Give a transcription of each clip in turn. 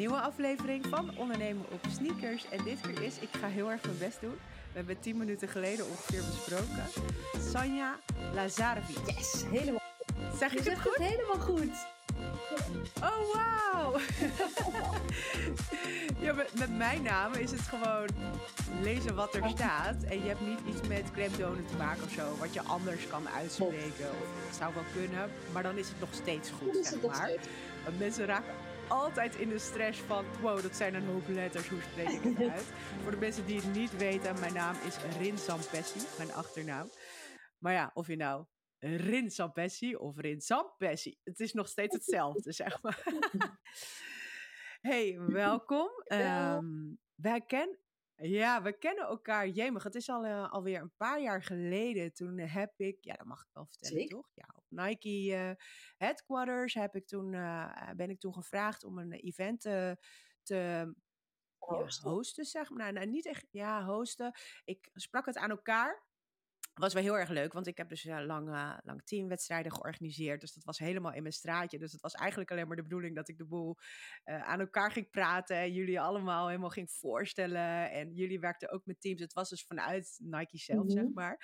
nieuwe aflevering van Ondernemen op Sneakers. En dit keer is, ik ga heel erg mijn best doen. We hebben tien minuten geleden ongeveer besproken. Sanja Lazarevic. Yes, helemaal Zeg ik Je het goed? het helemaal goed. Oh, wauw! ja, met, met mijn naam is het gewoon lezen wat er staat. En je hebt niet iets met klemtonen te maken of zo, wat je anders kan uitspreken. Of het zou wel kunnen, maar dan is het nog steeds goed, zeg het maar. Want mensen raken altijd in de stress van, wow, dat zijn een hoop letters, hoe spreek ik het uit? Voor de mensen die het niet weten, mijn naam is Rin Sampessi, mijn achternaam. Maar ja, of je nou Rin Sampessi of Rin Sampessi, het is nog steeds hetzelfde, zeg maar. hey, welkom. Ehm, wij kennen... Ja, we kennen elkaar. Jemig, het is al, eh, alweer een paar jaar geleden. Toen heb ik, ja, dat mag ik wel vertellen, Zeker. toch? Ja, op Nike eh, headquarters heb ik toen, eh, ben ik toen gevraagd om een event eh, te ja, hosten, zeg maar. Nou, nou, niet echt, ja, hosten. Ik sprak het aan elkaar. Was wel heel erg leuk, want ik heb dus ja, lang, eh, lang teamwedstrijden georganiseerd. Dus dat was helemaal in mijn straatje. Dus het was eigenlijk alleen maar de bedoeling dat ik de boel eh, aan elkaar ging praten. En jullie allemaal helemaal ging voorstellen. En jullie werkten ook met teams. Het was dus vanuit Nike zelf, zeg Mhm. maar.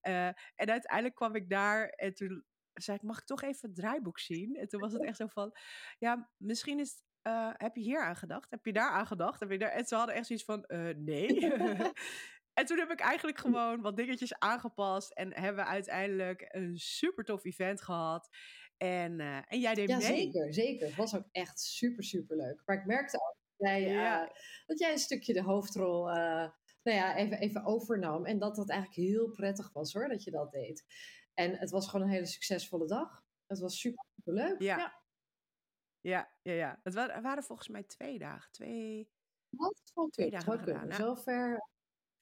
Eh, en uiteindelijk kwam ik daar en toen zei ik, mag ik toch even het draaiboek zien? En toen was het echt zo van, ja, misschien is het, heb je hier aan gedacht? Heb je daar aan gedacht? Heb je daar? En ze hadden echt zoiets van, nee. en toen heb ik eigenlijk gewoon wat dingetjes aangepast en hebben we uiteindelijk een super tof event gehad. En, eh, en jij deed Ja, mee. zeker, zeker. Het was ook echt super, super leuk. Maar ik merkte ook dat jij, eh, dat jij een stukje de hoofdrol eh, nou ja, even, even overnam. En dat dat eigenlijk heel prettig was hoor, dat je dat deed. En het was gewoon een hele succesvolle dag. Het was super, super leuk. Ja. ja. Ja, ja, ja. Het wa- waren volgens mij twee dagen. Twee, Wat Twee dagen dagen gedaan, Zo ver.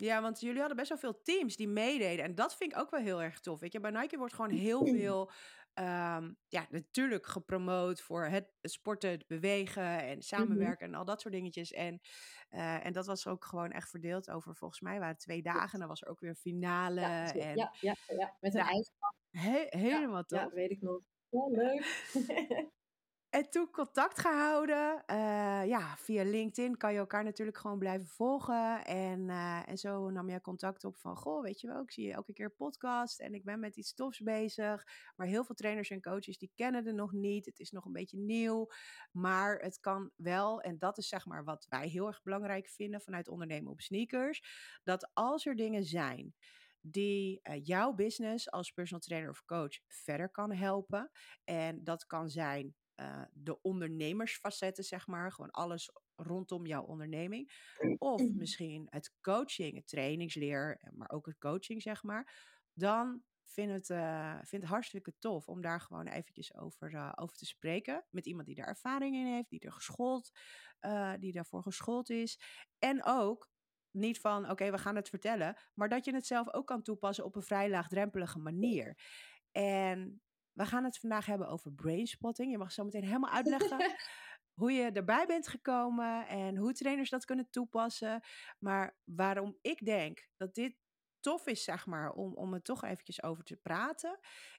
Ja, want jullie hadden best wel veel teams die meededen. En dat vind ik ook wel heel erg tof. Weet je, bij Nike wordt gewoon heel veel, ehm, ja, natuurlijk gepromoot voor het sporten, het bewegen en samenwerken en al dat soort dingetjes. En, eh, en dat was ook gewoon echt verdeeld over, volgens mij waren het twee dagen. En dan was er ook weer een finale. Ja, en ja, ja, ja, met een Ja, eigen. he- helemaal tof. Ja, weet ik nog. Ja, leuk. En toen contact gehouden. Eh, ja, via LinkedIn kan je elkaar natuurlijk gewoon blijven volgen. En, eh, en zo nam je contact op van... Goh, weet je wel, ik zie je elke keer podcast en ik ben met iets tofs bezig. Maar heel veel trainers en coaches die kennen het nog niet. Het is nog een beetje nieuw. Maar het kan wel, en dat is zeg maar wat wij heel erg belangrijk vinden... vanuit ondernemen op sneakers. Dat als er dingen zijn die eh, jouw business als personal trainer of coach verder kan helpen... En dat kan zijn eh, de ondernemersfacetten, zeg maar. Gewoon alles rondom jouw onderneming. Of misschien het coaching, het trainingsleer, eh, maar ook het coaching, zeg maar. Dan vind het, eh, vind het hartstikke tof om daar gewoon eventjes over, over te spreken. Met iemand die daar ervaring in heeft, die er geschoold, die daarvoor geschoold is. En ook niet van, oké, we gaan het vertellen, maar dat je het zelf ook kan toepassen op een vrij laagdrempelige manier. En we gaan het vandaag hebben over brainspotting. Je mag zo meteen helemaal uitleggen hoe je erbij bent gekomen en hoe trainers dat kunnen toepassen. Maar waarom ik denk dat dit tof is, zeg maar, om, om het toch eventjes over te praten,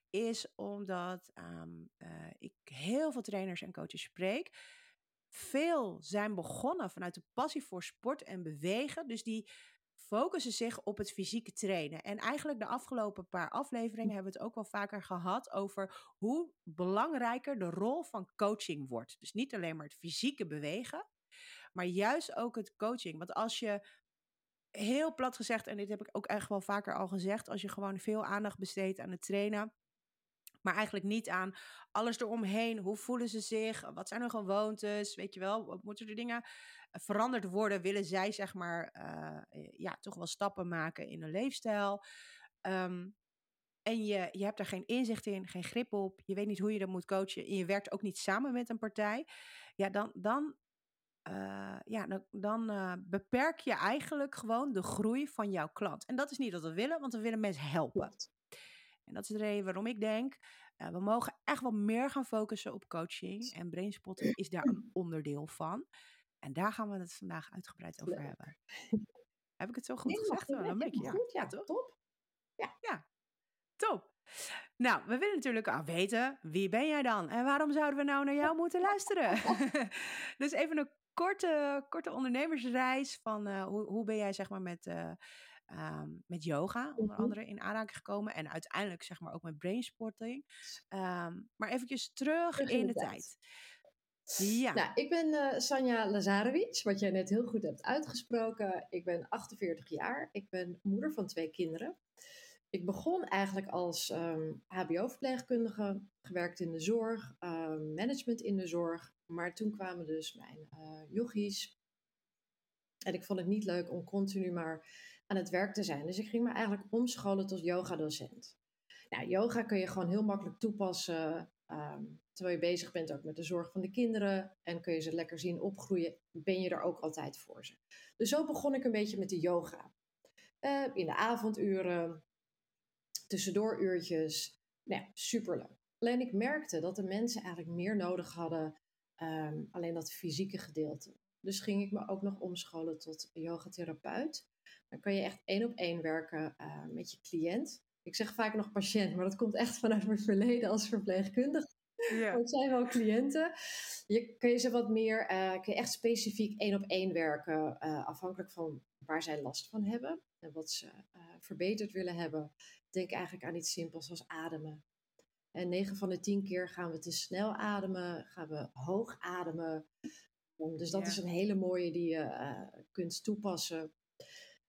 is omdat ehm, eh, ik heel veel trainers en coaches spreek. Veel zijn begonnen vanuit de passie voor sport en bewegen. Dus die focussen zich op het fysieke trainen. En eigenlijk de afgelopen paar afleveringen hebben we het ook wel vaker gehad over hoe belangrijker de rol van coaching wordt. Dus niet alleen maar het fysieke bewegen, maar juist ook het coaching. Want als je heel plat gezegd, en dit heb ik ook echt wel vaker al gezegd, als je gewoon veel aandacht besteedt aan het trainen. Maar eigenlijk niet aan alles eromheen. Hoe voelen ze zich? Wat zijn hun gewoontes? Weet je wel, wat moeten er dingen veranderd worden? Willen zij, zeg maar, eh, ja, toch wel stappen maken in hun leefstijl? Ehm, en je, je hebt daar geen inzicht in, geen grip op. Je weet niet hoe je dat moet coachen. En je werkt ook niet samen met een partij. Ja, dan, dan, eh, ja, dan, dan eh, beperk je eigenlijk gewoon de groei van jouw klant. En dat is niet wat we willen, want we willen mensen helpen. En dat is de reden waarom ik denk, eh, we mogen echt wel meer gaan focussen op coaching. En brainspotting is daar een onderdeel van. En daar gaan we het vandaag uitgebreid over Leuk. hebben. Heb ik het zo goed gezegd? Oh, dan ben ik, ja. goed, ja, Ja, toch? top. Top. Nou, we willen natuurlijk al weten, wie ben jij dan? En waarom zouden we nou naar jou moeten luisteren? dus even een korte, korte ondernemersreis van uh, hoe, hoe ben jij zeg maar met, uh, um, met yoga onder Mhm. andere in aanraking gekomen en uiteindelijk zeg maar ook met brainspotting. Um, maar eventjes terug, Terug in de, tijd. Ja. Nou, ik ben uh, Sanja Lazarevic, wat jij net heel goed hebt uitgesproken. Ik ben 48 jaar. Ik ben moeder van twee kinderen. Ik begon eigenlijk als um, HBO-verpleegkundige, gewerkt in de zorg, um, management in de zorg. Maar toen kwamen dus mijn yogis. En ik vond het niet leuk om continu maar aan het werk te zijn. Dus ik ging me eigenlijk omscholen tot yogadocent. Nou, yoga kun je gewoon heel makkelijk toepassen um, terwijl je bezig bent ook met de zorg van de kinderen. En kun je ze lekker zien opgroeien, ben je er ook altijd voor ze. Dus zo begon ik een beetje met de yoga. Uh, in de avonduren, tussendooruurtjes. Nou ja, superleuk. Alleen ik merkte dat de mensen eigenlijk meer nodig hadden um, alleen dat fysieke gedeelte. Dus ging ik me ook nog omscholen tot yogatherapeut. Dan kan je echt één op één werken uh, met je cliënt. Ik zeg vaak nog patiënt, maar dat komt echt vanuit mijn verleden als verpleegkundige. Ja. Het zijn wel cliënten. Je kun je ze wat meer, uh, kun je echt specifiek één op één werken, uh, afhankelijk van waar zij last van hebben en wat ze uh, verbeterd willen hebben. Denk eigenlijk aan iets simpels als ademen. En 9 van de 10 keer gaan we te snel ademen, gaan we hoog ademen. Dus dat ja. is een hele mooie die je kunt toepassen.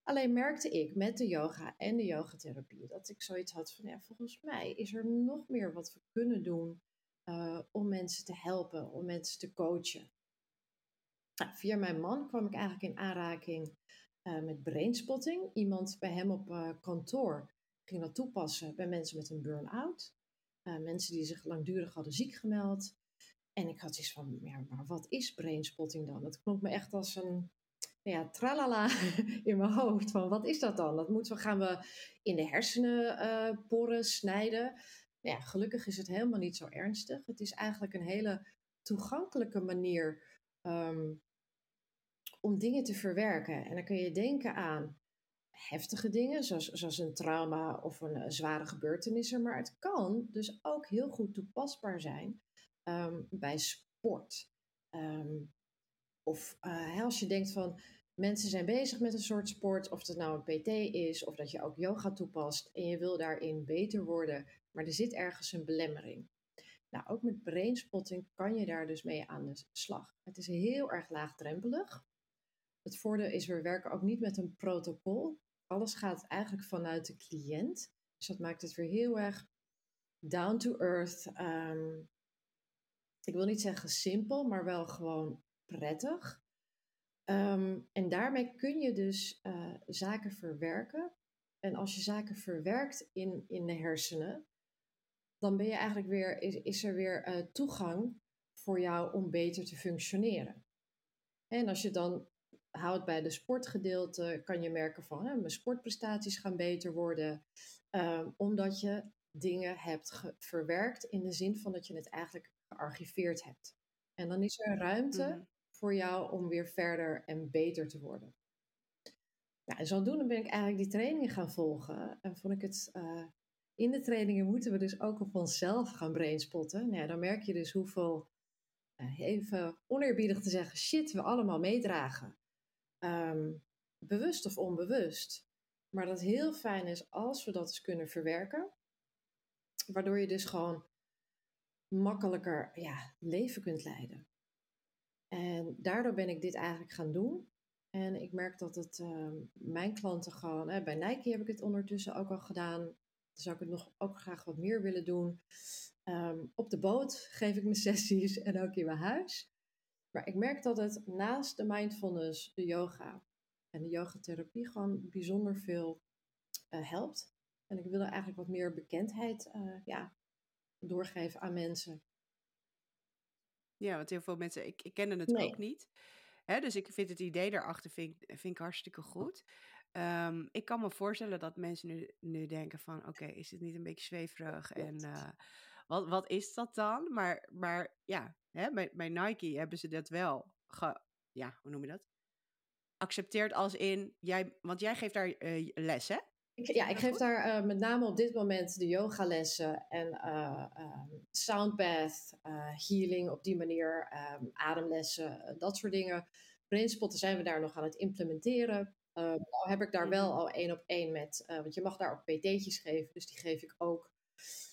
Alleen merkte ik met de yoga en de yogatherapie dat ik zoiets had van, ja, volgens mij is er nog meer wat we kunnen doen uh, om mensen te helpen, om mensen te coachen. Nou, via mijn man kwam ik eigenlijk in aanraking uh, met brainspotting. Iemand bij hem op uh, kantoor ging dat toepassen bij mensen met een burn-out. Mensen die zich langdurig hadden ziek gemeld. En ik had zoiets van, ja, maar wat is brainspotting dan? Dat klonk me echt als een ja, tralala in mijn hoofd. Van wat is dat dan? Dat moeten we, gaan we in de hersenen uh, poren, snijden. Ja, gelukkig is het helemaal niet zo ernstig. Het is eigenlijk een hele toegankelijke manier um, om dingen te verwerken. En dan kun je denken aan heftige dingen, zoals, zoals een trauma of een, een zware gebeurtenissen. Maar het kan dus ook heel goed toepasbaar zijn um, bij sport. Um, of uh, als je denkt van mensen zijn bezig met een soort sport, of het nou een PT is, of dat je ook yoga toepast en je wil daarin beter worden, maar er zit ergens een belemmering. Nou, ook met brainspotting kan je daar dus mee aan de slag. Het is heel erg laagdrempelig. Het voordeel is, we werken ook niet met een protocol. Alles gaat eigenlijk vanuit de cliënt. Dus dat maakt het weer heel erg down to earth. Um, ik wil niet zeggen simpel, maar wel gewoon prettig. Um, en daarmee kun je dus uh, zaken verwerken. En als je zaken verwerkt in, in de hersenen, dan ben je eigenlijk weer, is, is er weer uh, toegang voor jou om beter te functioneren. En als je dan houdt bij de sportgedeelte, kan je merken van hè, mijn sportprestaties gaan beter worden. Um, omdat je dingen hebt verwerkt in de zin van dat je het eigenlijk gearchiveerd hebt. En dan is er ruimte mm-hmm. voor jou om weer verder en beter te worden. Nou, en zodoende ben ik eigenlijk die trainingen gaan volgen. En vond ik het. Uh, in de trainingen moeten we dus ook op onszelf gaan brainspotten. Nou dan merk je dus hoeveel, uh, even oneerbiedig te zeggen, shit we allemaal meedragen. Um, bewust of onbewust. Maar dat heel fijn is als we dat eens kunnen verwerken. Waardoor je dus gewoon makkelijker ja, leven kunt leiden. En daardoor ben ik dit eigenlijk gaan doen. En ik merk dat het uh, mijn klanten gewoon, bij Nike heb ik het ondertussen ook al gedaan. Dan zou ik het nog ook graag wat meer willen doen. Um, op de boot geef ik mijn sessies en ook in mijn huis. Maar ik merk dat het naast de mindfulness, de yoga en de yogatherapie gewoon bijzonder veel uh, helpt. En ik wil er eigenlijk wat meer bekendheid uh, ja, doorgeven aan mensen. Ja, want heel veel mensen, ik, ik kende het nee. ook niet. Hè, dus ik vind het idee daarachter vind, vind ik hartstikke goed. Um, ik kan me voorstellen dat mensen nu, nu denken van, oké, okay, is het niet een beetje zweverig? En uh, wat, wat is dat dan? Maar, maar ja, hè, bij, bij Nike hebben ze dat wel, ge, ja, hoe noem je dat? Accepteerd als in, jij, want jij geeft daar uh, les, hè? Ik, ja, ik geef daar uh, met name op dit moment de yogalessen en uh, uh, soundbath, healing op die manier, um, ademlessen, dat soort dingen. Brainspotten zijn we daar nog aan het implementeren. Nou heb ik daar wel mhm. al één op één met, want je mag daar ook PT'tjes geven, dus die geef ik ook.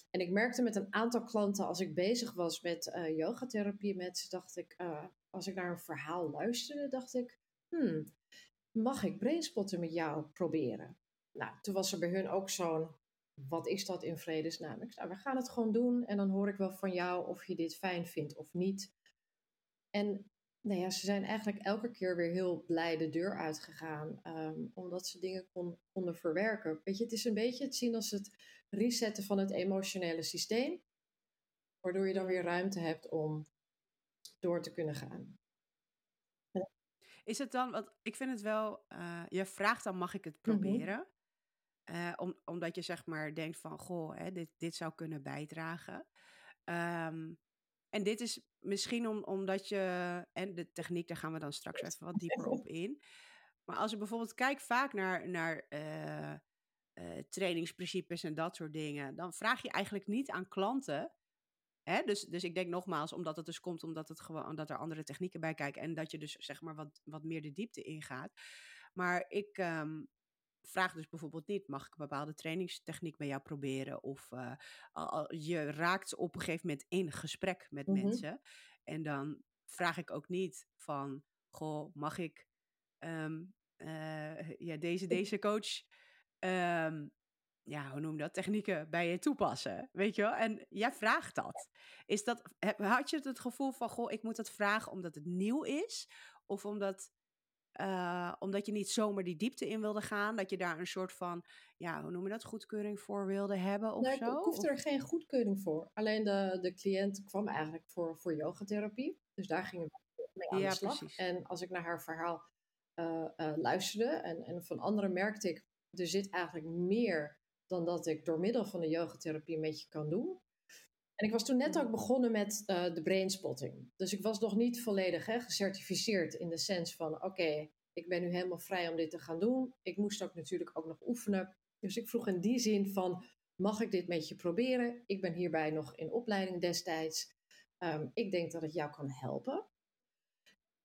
En ik merkte met een aantal klanten, als ik bezig was met uh, yogatherapie met ze, dacht ik, uh, als ik naar een verhaal luisterde, dacht ik, hmm, mag ik brainspotten met jou proberen? Nou, toen was er bij hun ook zo'n, wat is dat in vredesnaam? Ik zei, nou, we gaan het gewoon doen en dan hoor ik wel van jou of je dit fijn vindt of niet. En nou ja, ze zijn eigenlijk elke keer weer heel blij de deur uitgegaan, um, omdat ze dingen kon, konden verwerken. Weet je, het is een beetje het zien als het resetten van het emotionele systeem, waardoor je dan weer ruimte hebt om door te kunnen gaan. Is het dan, want ik vind het wel, uh, je vraagt dan mag ik het mhm. proberen? uh, om, omdat je zeg maar denkt van, goh, hè, dit, dit zou kunnen bijdragen. Um, en dit is misschien om, omdat je, en de techniek, daar gaan we dan straks even wat dieper op in. Maar als je bijvoorbeeld kijkt vaak naar, naar uh, uh, trainingsprincipes en dat soort dingen, dan vraag je eigenlijk niet aan klanten. Hè? Dus, dus ik denk nogmaals, omdat het dus komt omdat, het gewoon, omdat er andere technieken bij kijken en dat je dus zeg maar wat, wat meer de diepte ingaat. Maar ik, um, vraag dus bijvoorbeeld niet, mag ik een bepaalde trainingstechniek bij jou proberen? Of uh, je raakt op een gegeven moment in gesprek met mm -hmm. mensen. En dan vraag ik ook niet van, goh, mag ik um, uh, ja, deze, deze coach, um, ja, hoe noem je dat, technieken bij je toepassen? Weet je wel? En jij vraagt dat. Is dat, had je het gevoel van, goh, ik moet het vragen omdat het nieuw is? Of omdat uh, omdat je niet zomaar die diepte in wilde gaan. Dat je daar een soort van, ja, hoe noem je dat, goedkeuring voor wilde hebben of nee, zo? Ik hoefde er geen goedkeuring voor. Alleen de, de cliënt kwam eigenlijk voor, voor yogatherapie. Dus daar gingen we mee aan ja, de slag. Precies. En als ik naar haar verhaal uh, uh, luisterde en, en van anderen merkte ik, er zit eigenlijk meer dan dat ik door middel van de yogatherapie met je kan doen. En ik was toen net ook begonnen met uh, de brainspotting. Dus ik was nog niet volledig hè, gecertificeerd in de sens van: oké, okay, ik ben nu helemaal vrij om dit te gaan doen. Ik moest ook natuurlijk ook nog oefenen. Dus ik vroeg in die zin van: mag ik dit met je proberen? Ik ben hierbij nog in opleiding destijds. Um, ik denk dat het jou kan helpen.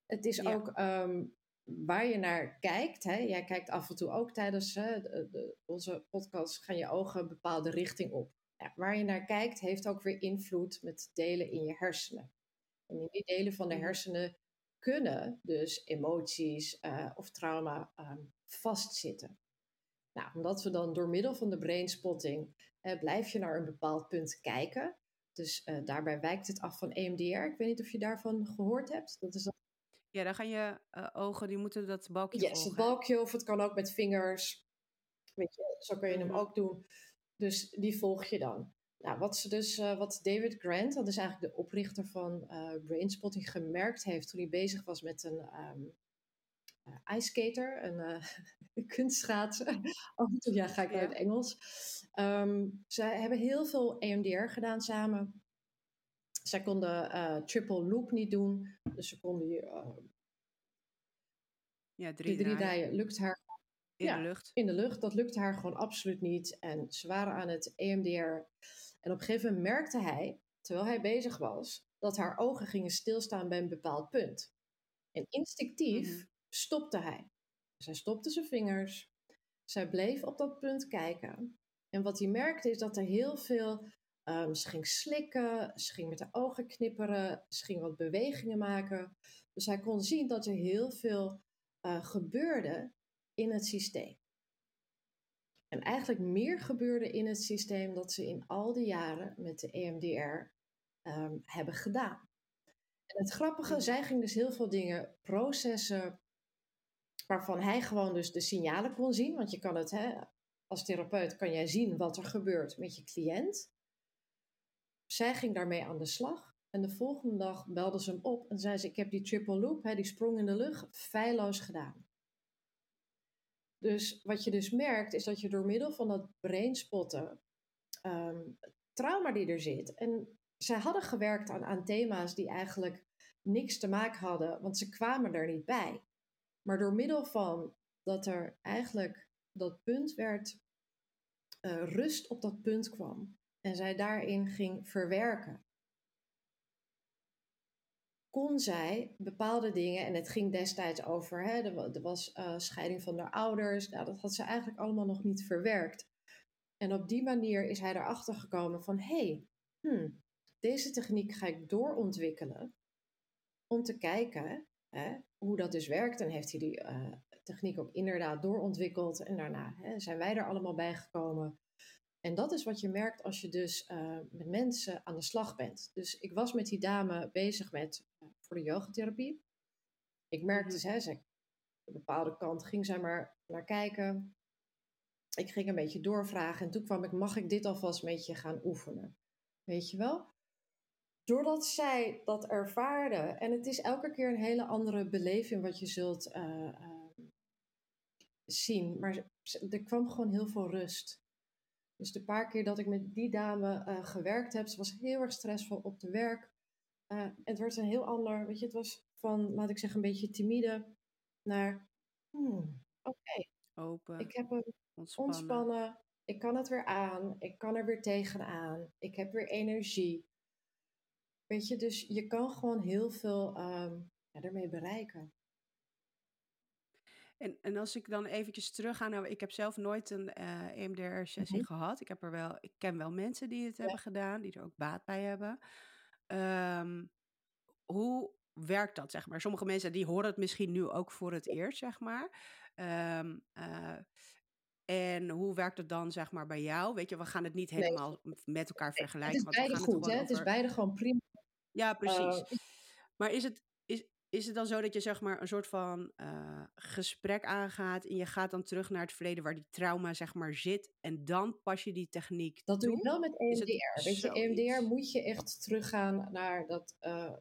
Het is ja. ook um, waar je naar kijkt. Hè? Jij kijkt af en toe ook tijdens hè, de, de, onze podcast, gaan je ogen een bepaalde richting op ja, waar je naar kijkt, heeft ook weer invloed met delen in je hersenen. En in die delen van de mhm. hersenen kunnen dus emoties uh, of trauma um, vastzitten. Nou, omdat we dan door middel van de brainspotting uh, blijf je naar een bepaald punt kijken. Dus uh, daarbij wijkt het af van EMDR. Ik weet niet of je daarvan gehoord hebt. Dat is dat... Ja, dan gaan je ogen, die moeten dat balkje yes, volgen. het balkje of het kan ook met vingers. Weet je, zo kun je hem mhm. ook doen. Dus die volg je dan. Nou, wat, ze dus, uh, wat David Grant, dat is eigenlijk de oprichter van uh, Brainspotting, gemerkt heeft toen hij bezig was met een um, uh, ice skater, een uh, en toe ja, ga ik naar het Engels. Um, zij hebben heel veel EMDR gedaan samen. Zij konden triple loop niet doen, dus ze konden ja, drie, drie draaien. Lukt haar in ja, de lucht. In de lucht. Dat lukte haar gewoon absoluut niet. En ze waren aan het EMDR. En op een gegeven moment merkte hij, terwijl hij bezig was, dat haar ogen gingen stilstaan bij een bepaald punt. En instinctief mm -hmm. stopte hij. Zij stopte zijn vingers. Zij bleef op dat punt kijken. En wat hij merkte is dat er heel veel. Um, ze ging slikken, ze ging met de ogen knipperen, ze ging wat bewegingen maken. Dus hij kon zien dat er heel veel uh, gebeurde in het systeem. En eigenlijk meer gebeurde in het systeem dat ze in al die jaren met de EMDR um, ehm, hebben gedaan. En het grappige, zij ging dus heel veel dingen processen waarvan hij gewoon dus de signalen kon zien. Want je kan het, hè, als therapeut kan jij zien wat er gebeurt met je cliënt. Zij ging daarmee aan de slag. En de volgende dag belde ze hem op en zei ze: Ik heb die triple loop, hè, die sprong in de lucht, feilloos gedaan. Dus wat je dus merkt, is dat je door middel van dat brainspotten um, trauma die er zit. En zij hadden gewerkt aan, aan thema's die eigenlijk niks te maken hadden, want ze kwamen er niet bij. Maar door middel van dat er eigenlijk dat punt werd eh, rust op dat punt kwam en zij daarin ging verwerken, kon zij bepaalde dingen, en het ging destijds over, hè, er, was uh, scheiding van haar ouders, nou, dat had ze eigenlijk allemaal nog niet verwerkt. En op die manier is hij erachter gekomen van, hey, hmm, deze techniek ga ik doorontwikkelen om te kijken hè, hoe dat dus werkt. En heeft hij die uh, techniek ook inderdaad doorontwikkeld. En daarna hè, zijn wij er allemaal bij gekomen. En dat is wat je merkt als je dus uh, met mensen aan de slag bent. Dus ik was met die dame bezig met uh, voor de yogatherapie. Ik merkte, dus, hè, zij, een bepaalde kant ging zij maar naar kijken. Ik ging een beetje doorvragen en toen kwam ik, mag ik dit alvast met je gaan oefenen? Weet je wel? Doordat zij dat ervaarde, en het is elke keer een hele andere beleving wat je zult uh, zien, maar er kwam gewoon heel veel rust. Dus de paar keer dat ik met die dame uh, gewerkt heb, ze was heel erg stressvol op de werk. Uh, het werd een heel ander, weet je, het was van, laat ik zeggen, een beetje timide naar, hmm, oké, okay. open, ik heb hem ontspannen. ontspannen, ik kan het weer aan, ik kan er weer tegenaan, ik heb weer energie. Weet je, dus je kan gewoon heel veel um, ja, ermee bereiken. En, en als ik dan eventjes terug ga, nou, ik heb zelf nooit een uh, eh, EMDR-sessie mm -hmm. gehad. Ik heb er wel, ik ken wel mensen die het ja. hebben gedaan, die er ook baat bij hebben. Um, hoe werkt dat, zeg maar? Sommige mensen die horen het misschien nu ook voor het eerst, zeg maar. Um, uh, en hoe werkt het dan, zeg maar, bij jou? Weet je, we gaan het niet helemaal nee. met elkaar vergelijken. Het is beide goed, hè? Het is beide gewoon prima. Ja, precies. Uh, maar is het, is, het dan zo dat je zeg maar een soort van uh, gesprek aangaat en je gaat dan terug naar het verleden waar die trauma zeg maar zit en dan pas je die techniek Dat toe? doe je wel met EMDR. Weet je, EMDR moet je echt teruggaan naar dat uh,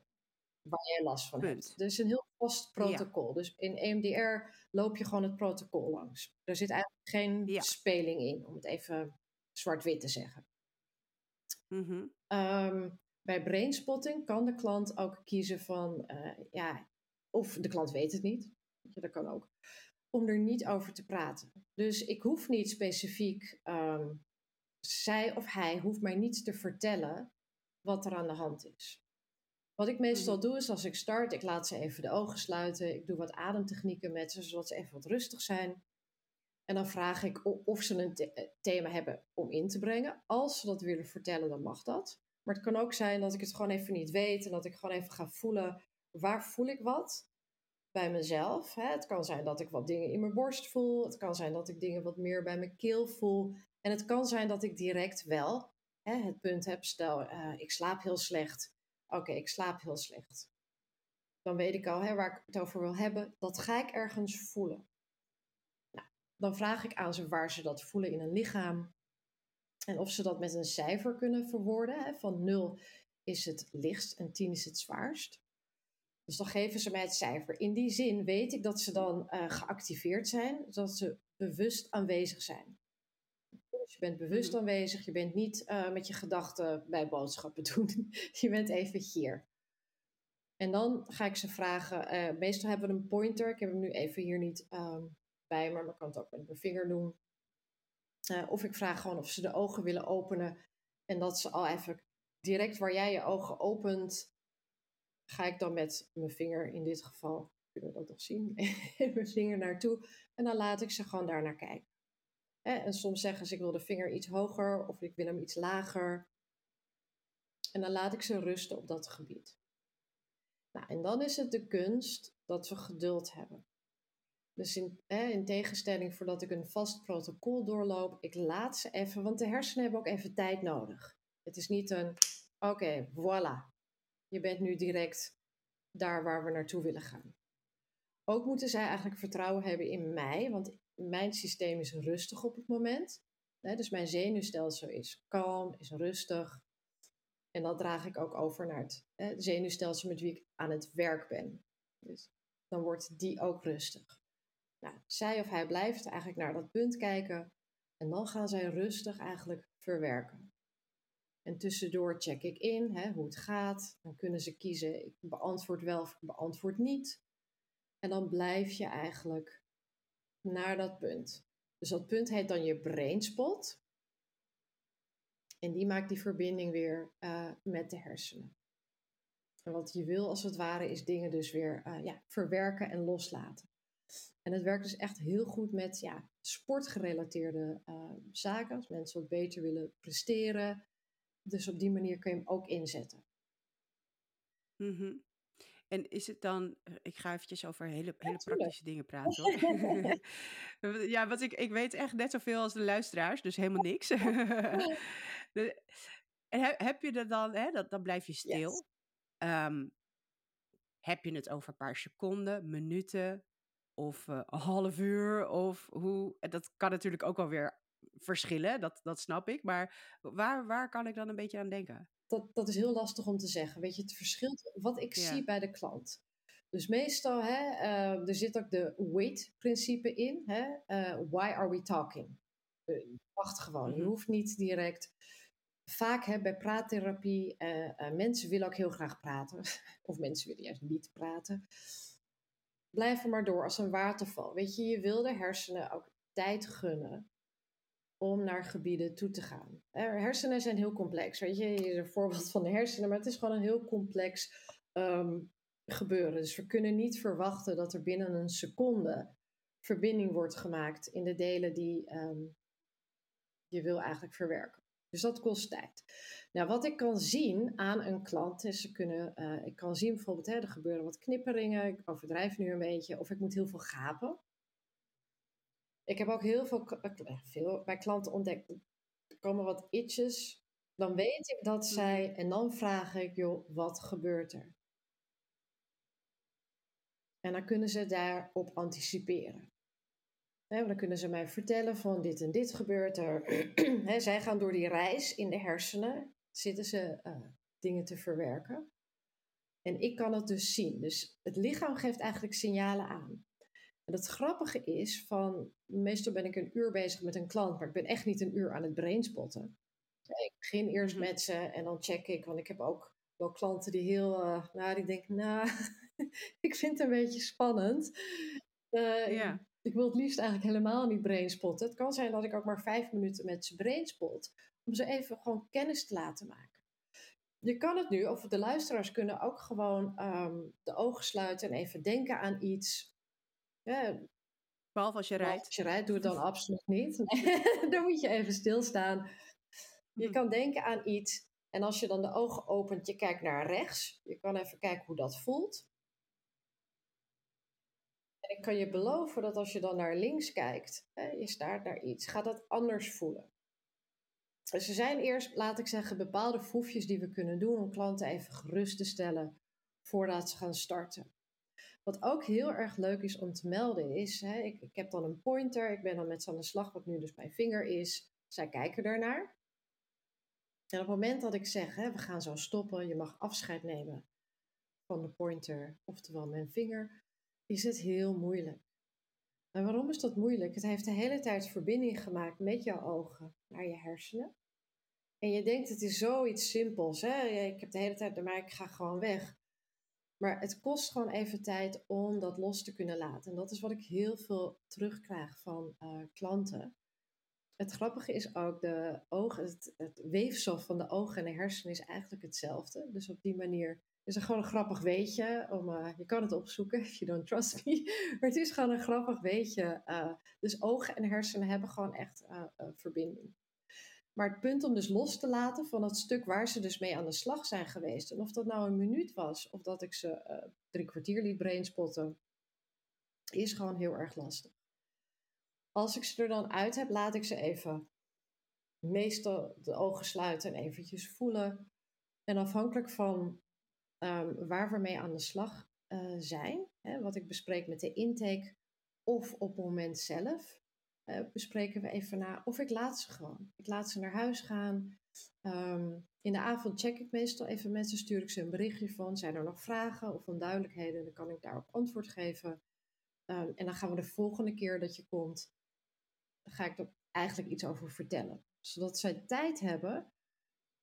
waar jij last van Punt. hebt. Dus een heel vast protocol. Ja. Dus in EMDR loop je gewoon het protocol langs. Er zit eigenlijk geen ja. speling in, om het even zwart-wit te zeggen. Mm -hmm. um, bij brainspotting kan de klant ook kiezen van, uh, ja, of de klant weet het niet, dat kan ook, om er niet over te praten. Dus ik hoef niet specifiek, um, zij of hij hoeft mij niet te vertellen wat er aan de hand is. Wat ik meestal doe is als ik start, ik laat ze even de ogen sluiten, ik doe wat ademtechnieken met ze, zodat ze even wat rustig zijn. En dan vraag ik of ze een the thema hebben om in te brengen. Als ze dat willen vertellen, dan mag dat. Maar het kan ook zijn dat ik het gewoon even niet weet en dat ik gewoon even ga voelen waar voel ik wat bij mezelf. Hè? Het kan zijn dat ik wat dingen in mijn borst voel. Het kan zijn dat ik dingen wat meer bij mijn keel voel. En het kan zijn dat ik direct wel hè, het punt heb, stel uh, ik slaap heel slecht. Oké, ik slaap heel slecht. Dan weet ik al waar ik het over wil hebben. Dat ga ik ergens voelen. Nou, dan vraag ik aan ze waar ze dat voelen in een lichaam. En of ze dat met een cijfer kunnen verwoorden. Hè, van 0 is het lichtst en 10 is het zwaarst. Dus dan geven ze mij het cijfer. In die zin weet ik dat ze dan uh, geactiveerd zijn, dat ze bewust aanwezig zijn. Dus je bent bewust mm. aanwezig, je bent niet uh, met je gedachten bij boodschappen doen. je bent even hier. En dan ga ik ze vragen, uh, meestal hebben we een pointer, ik heb hem nu even hier niet um, bij, maar ik kan het ook met mijn vinger doen. Uh, of ik vraag gewoon of ze de ogen willen openen en dat ze al even direct waar jij je ogen opent, ga ik dan met mijn vinger in dit geval, kunnen we dat nog zien, mijn vinger naartoe en dan laat ik ze gewoon daar naar kijken. En soms zeggen ze ik wil de vinger iets hoger of ik wil hem iets lager. En dan laat ik ze rusten op dat gebied. Nou, en dan is het de kunst dat we geduld hebben. Dus in, in tegenstelling voordat ik een vast protocol doorloop, ik laat ze even, want de hersenen hebben ook even tijd nodig. Het is niet een, oké, voilà, je bent nu direct daar waar we naartoe willen gaan. Ook moeten zij eigenlijk vertrouwen hebben in mij, want mijn systeem is rustig op het moment. Dus mijn zenuwstelsel is kalm, is rustig. En dat draag ik ook over naar het zenuwstelsel met wie ik aan het werk ben. Dus dan wordt die ook rustig. Nou, zij of hij blijft eigenlijk naar dat punt kijken en dan gaan zij rustig eigenlijk verwerken. En tussendoor check ik in hè, hoe het gaat. Dan kunnen ze kiezen, ik beantwoord wel of ik beantwoord niet. En dan blijf je eigenlijk naar dat punt. Dus dat punt heet dan je brainspot. En die maakt die verbinding weer uh, met de hersenen. En wat je wil als het ware is dingen dus weer uh, ja, verwerken en loslaten. En het werkt dus echt heel goed met ja, sportgerelateerde uh, zaken. Als mensen wat beter willen presteren. Dus op die manier kun je hem ook inzetten. Mm -hmm. En is het dan, eh, ik ga eventjes over hele, hele praktische dingen praten hoor. ja, want ik, ik weet echt net zoveel als de luisteraars, dus helemaal niks. en heb je er dan, hè, dat, dan blijf je stil. Yes. Um, heb je het over een paar seconden, minuten of uh, een half uur? Of hoe? Dat kan natuurlijk ook alweer verschillen, dat, dat snap ik. Maar waar, waar kan ik dan een beetje aan denken? dat, dat is heel lastig om te zeggen. Weet je, het verschilt wat ik zie bij de klant. Dus meestal, hè, uh, er zit ook de wait-principe in. Hè? Uh, why are we talking? Wacht gewoon, je mhm. hoeft niet direct. Vaak hè, bij praattherapie, mensen willen ook heel graag praten. of mensen willen juist niet praten. Blijf er maar door als een waterval. Weet je, je wil de hersenen ook tijd gunnen om naar gebieden toe te gaan. Hersenen zijn heel complex. Weet je, hier is een voorbeeld van de hersenen, maar het is gewoon een heel complex ehm, gebeuren. Dus we kunnen niet verwachten dat er binnen een seconde verbinding wordt gemaakt in de delen die ehm, je wil eigenlijk verwerken. Dus dat kost tijd. Nou, wat ik kan zien aan een klant is, ze kunnen, uh, ik kan zien bijvoorbeeld, hè, er gebeuren wat knipperingen, ik overdrijf nu een beetje, of ik moet heel veel gapen. Ik heb ook heel veel, eh, veel bij klanten ontdekt. Er komen wat itches. Dan weet ik dat mhm. zij. En dan vraag ik, joh, wat gebeurt er? En dan kunnen ze daarop anticiperen. Dan kunnen ze mij vertellen van dit en dit gebeurt er. zij gaan door die reis in de hersenen. Zitten ze uh, dingen te verwerken. En ik kan het dus zien. Dus het lichaam geeft eigenlijk signalen aan. En het grappige is van, meestal ben ik een uur bezig met een klant, maar ik ben echt niet een uur aan het brainspotten. Ik begin eerst mhm. met ze en dan check ik, want ik heb ook wel klanten die heel, uh, nou, die denken, nou, ik vind het een beetje spannend. Uh, ja. Ik wil het liefst eigenlijk helemaal niet brainspotten. Het kan zijn dat ik ook maar vijf minuten met ze brainspot, om ze even gewoon kennis te laten maken. Je kan het nu, of de luisteraars kunnen ook gewoon um, de ogen sluiten en even denken aan iets ja. Behalve als je rijdt. Als je rijdt, doe het dan absoluut niet. dan moet je even stilstaan. Je kan denken aan iets. En als je dan de ogen opent, je kijkt naar rechts. Je kan even kijken hoe dat voelt. Ik kan je beloven dat als je dan naar links kijkt, hè, je staart naar iets, gaat dat anders voelen. Dus er zijn eerst, laat ik zeggen, bepaalde foefjes die we kunnen doen om klanten even gerust te stellen voordat ze gaan starten. Wat ook heel erg leuk is om te melden is, hè, ik, ik heb dan een pointer, ik ben dan met ze aan de slag, wat nu dus mijn vinger is. Zij kijken ernaar. En op het moment dat ik zeg, hè, we gaan zo stoppen, je mag afscheid nemen van de pointer, oftewel mijn vinger, is het heel moeilijk. En waarom is dat moeilijk? Het heeft de hele tijd verbinding gemaakt met jouw ogen naar je hersenen. En je denkt, het is zoiets simpels. Hè? Ik heb de hele tijd, maar ik ga gewoon weg. Maar het kost gewoon even tijd om dat los te kunnen laten. En dat is wat ik heel veel terugkrijg van uh, klanten. Het grappige is ook, de ogen, het, het, weefsel van de ogen en de hersenen is eigenlijk hetzelfde. Dus op die manier is gewoon een grappig weetje. Om, uh, je kan het opzoeken, if you don't trust me. Maar het is gewoon een grappig weetje. Uh, dus ogen en hersenen hebben gewoon echt verbinding. Maar het punt om dus los te laten van het stuk waar ze dus mee aan de slag zijn geweest. En of dat nou een minuut was, of dat ik ze drie kwartier liet brainspotten, is gewoon heel erg lastig. Als ik ze er dan uit heb, laat ik ze even meestal de ogen sluiten en eventjes voelen. En afhankelijk van um, waar we mee aan de slag uh, zijn, hè, wat ik bespreek met de intake of op het moment zelf, uh, bespreken we even na. Of ik laat ze gewoon. Ik laat ze naar huis gaan. Um, in de avond check ik meestal even met ze, stuur ik ze een berichtje van, zijn er nog vragen of onduidelijkheden, dan kan ik daarop antwoord geven. Um, en dan gaan we de volgende keer dat je komt, dan ga ik er eigenlijk iets over vertellen. Zodat zij tijd hebben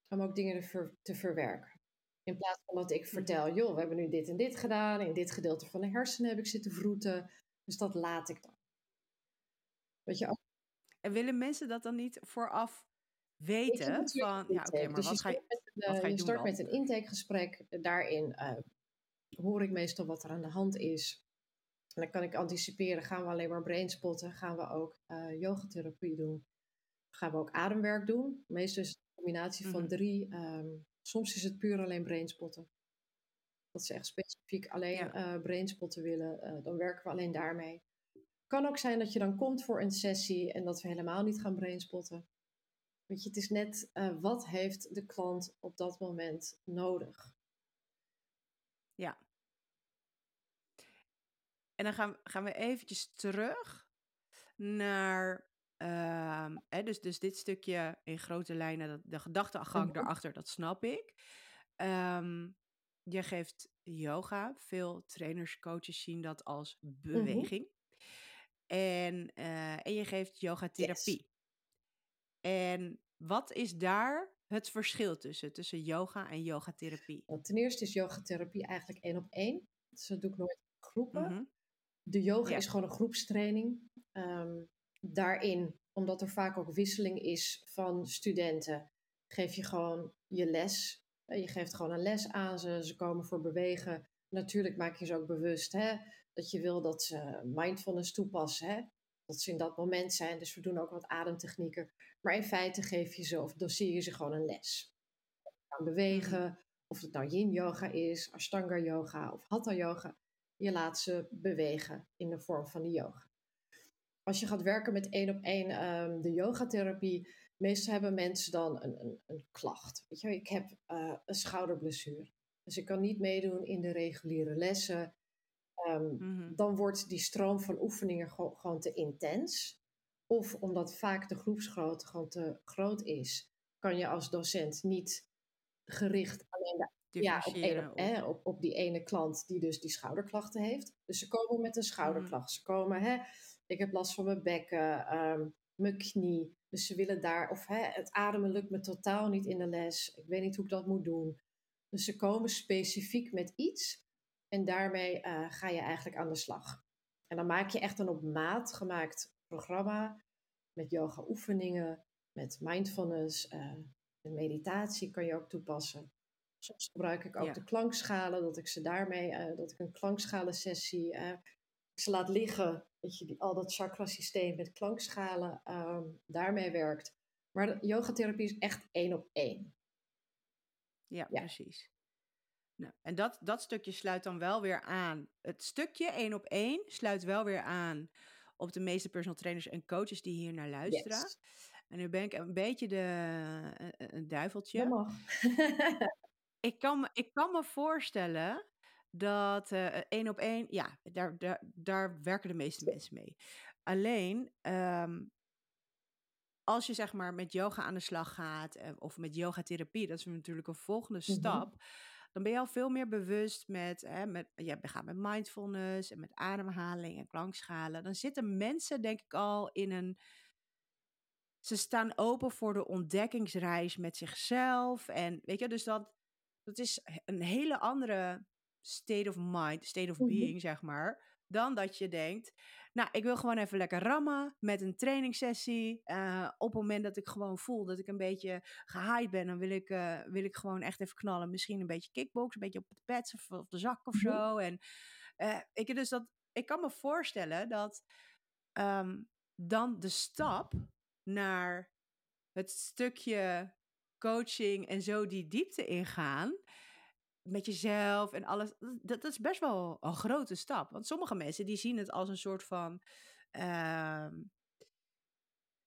om ook dingen te, te verwerken. In plaats van dat ik mhm. vertel, joh, we hebben nu dit en dit gedaan, in dit gedeelte van de hersenen heb ik zitten vroeten. Dus dat laat ik dan. Weet je, En willen mensen dat dan niet vooraf weten van, ja oké, maar dus wat je ga je, wat ga je je doen start dan? met een intakegesprek. Daarin uh, hoor ik meestal wat er aan de hand is. En dan kan ik anticiperen, gaan we alleen maar brainspotten? Gaan we ook uh, yogatherapie doen? Gaan we ook ademwerk doen? Meestal is het een combinatie van Mhm. drie. Um, soms is het puur alleen brainspotten. Dat ze echt specifiek alleen Ja. uh, brainspotten willen. Uh, dan werken we alleen daarmee. Kan ook zijn dat je dan komt voor een sessie en dat we helemaal niet gaan brainspotten. Weet je, het is net uh, wat heeft de klant op dat moment nodig. Ja. En dan gaan, gaan we eventjes terug naar. Ehm, hè, dus, dus dit stukje in grote lijnen, dat, de gedachtegang Mhm. daarachter, dat snap ik. Ehm, je geeft yoga. Veel trainers, coaches zien dat als Mhm. beweging. En, eh, en je geeft yogatherapie. En wat is daar het verschil tussen? Tussen yoga en yogatherapie? Ten eerste is yogatherapie eigenlijk één op één. Dus dat doe ik nooit in groepen. Mhm. De yoga Ja. is gewoon een groepstraining. Ehm, daarin, omdat er vaak ook wisseling is van studenten, geef je gewoon je les. Eh, Je geeft gewoon een les aan ze. Ze komen voor bewegen. Natuurlijk maak je ze ook bewust hè, dat je wil dat ze mindfulness toepassen. Hè? Dat ze in dat moment zijn. Dus we doen ook wat ademtechnieken. Maar in feite geef je ze of doseer je ze gewoon een les. Bewegen. Of het nou yin yoga is, ashtanga yoga of hatha yoga. Je laat ze bewegen in de vorm van de yoga. Als je gaat werken met één op één ehm, de yogatherapie, meestal hebben mensen dan een, een, een klacht. Weet je, ik heb uh, een schouderblessure. Dus ik kan niet meedoen in de reguliere lessen. Um, Mhm. Dan wordt die stroom van oefeningen gewoon, gewoon te intens. Of omdat vaak de groepsgrootte gewoon te groot is, kan je als docent niet gericht alleen de ja, op, Differentiëren een, op- hè, op, op die ene klant die dus die schouderklachten heeft. Dus ze komen met een schouderklacht. Ze komen, hè, ik heb last van mijn bekken, ehm, mijn knie. Dus ze willen daar, of hè, het ademen lukt me totaal niet in de les. Ik weet niet hoe ik dat moet doen. Dus ze komen specifiek met iets en daarmee eh, ga je eigenlijk aan de slag. En dan maak je echt een op maat gemaakt programma met yoga oefeningen, met mindfulness, eh, en meditatie kan je ook toepassen. Soms gebruik ik ook Ja. de klankschalen, dat ik ze daarmee, eh, dat ik een klankschalenssessie, eh, ik ze laat liggen, dat je al dat chakrasysteem met klankschalen ehm, daarmee werkt. Maar yogatherapie is echt één op één. Ja, Ja. precies. Nou, en dat, dat stukje sluit dan wel weer aan. Het stukje één op één sluit wel weer aan op de meeste personal trainers en coaches die hier naar luisteren. Yes. En nu ben ik een beetje de, een, een duiveltje. Ik kan, me- ik kan me voorstellen dat eh, één op één, ja, daar, daar, daar werken de meeste mensen mee. Alleen, ehm, als je zeg maar met yoga aan de slag gaat eh, of met yogatherapie, dat is natuurlijk een volgende Mhm. stap. Dan ben je al veel meer bewust met, hè, met je gaat met mindfulness en met ademhaling en klankschalen. Dan zitten mensen denk ik al in een, ze staan open voor de ontdekkingsreis met zichzelf. En weet je, dus dat, dat is een hele andere state of mind, state of Mhm. being, zeg maar. Dan dat je denkt, nou, ik wil gewoon even lekker rammen met een trainingssessie. Eh, op het moment dat ik gewoon voel dat ik een beetje gehyped ben, dan wil ik, eh, wil ik gewoon echt even knallen. Misschien een beetje kickbox, een beetje op de pads of op de zak of Mhm. zo. En eh, ik, dus dat, ik kan me voorstellen dat ehm, dan de stap naar het stukje coaching en zo die diepte ingaan met jezelf en alles, dat, dat is best wel een grote stap. Want sommige mensen die zien het als een soort van, ehm,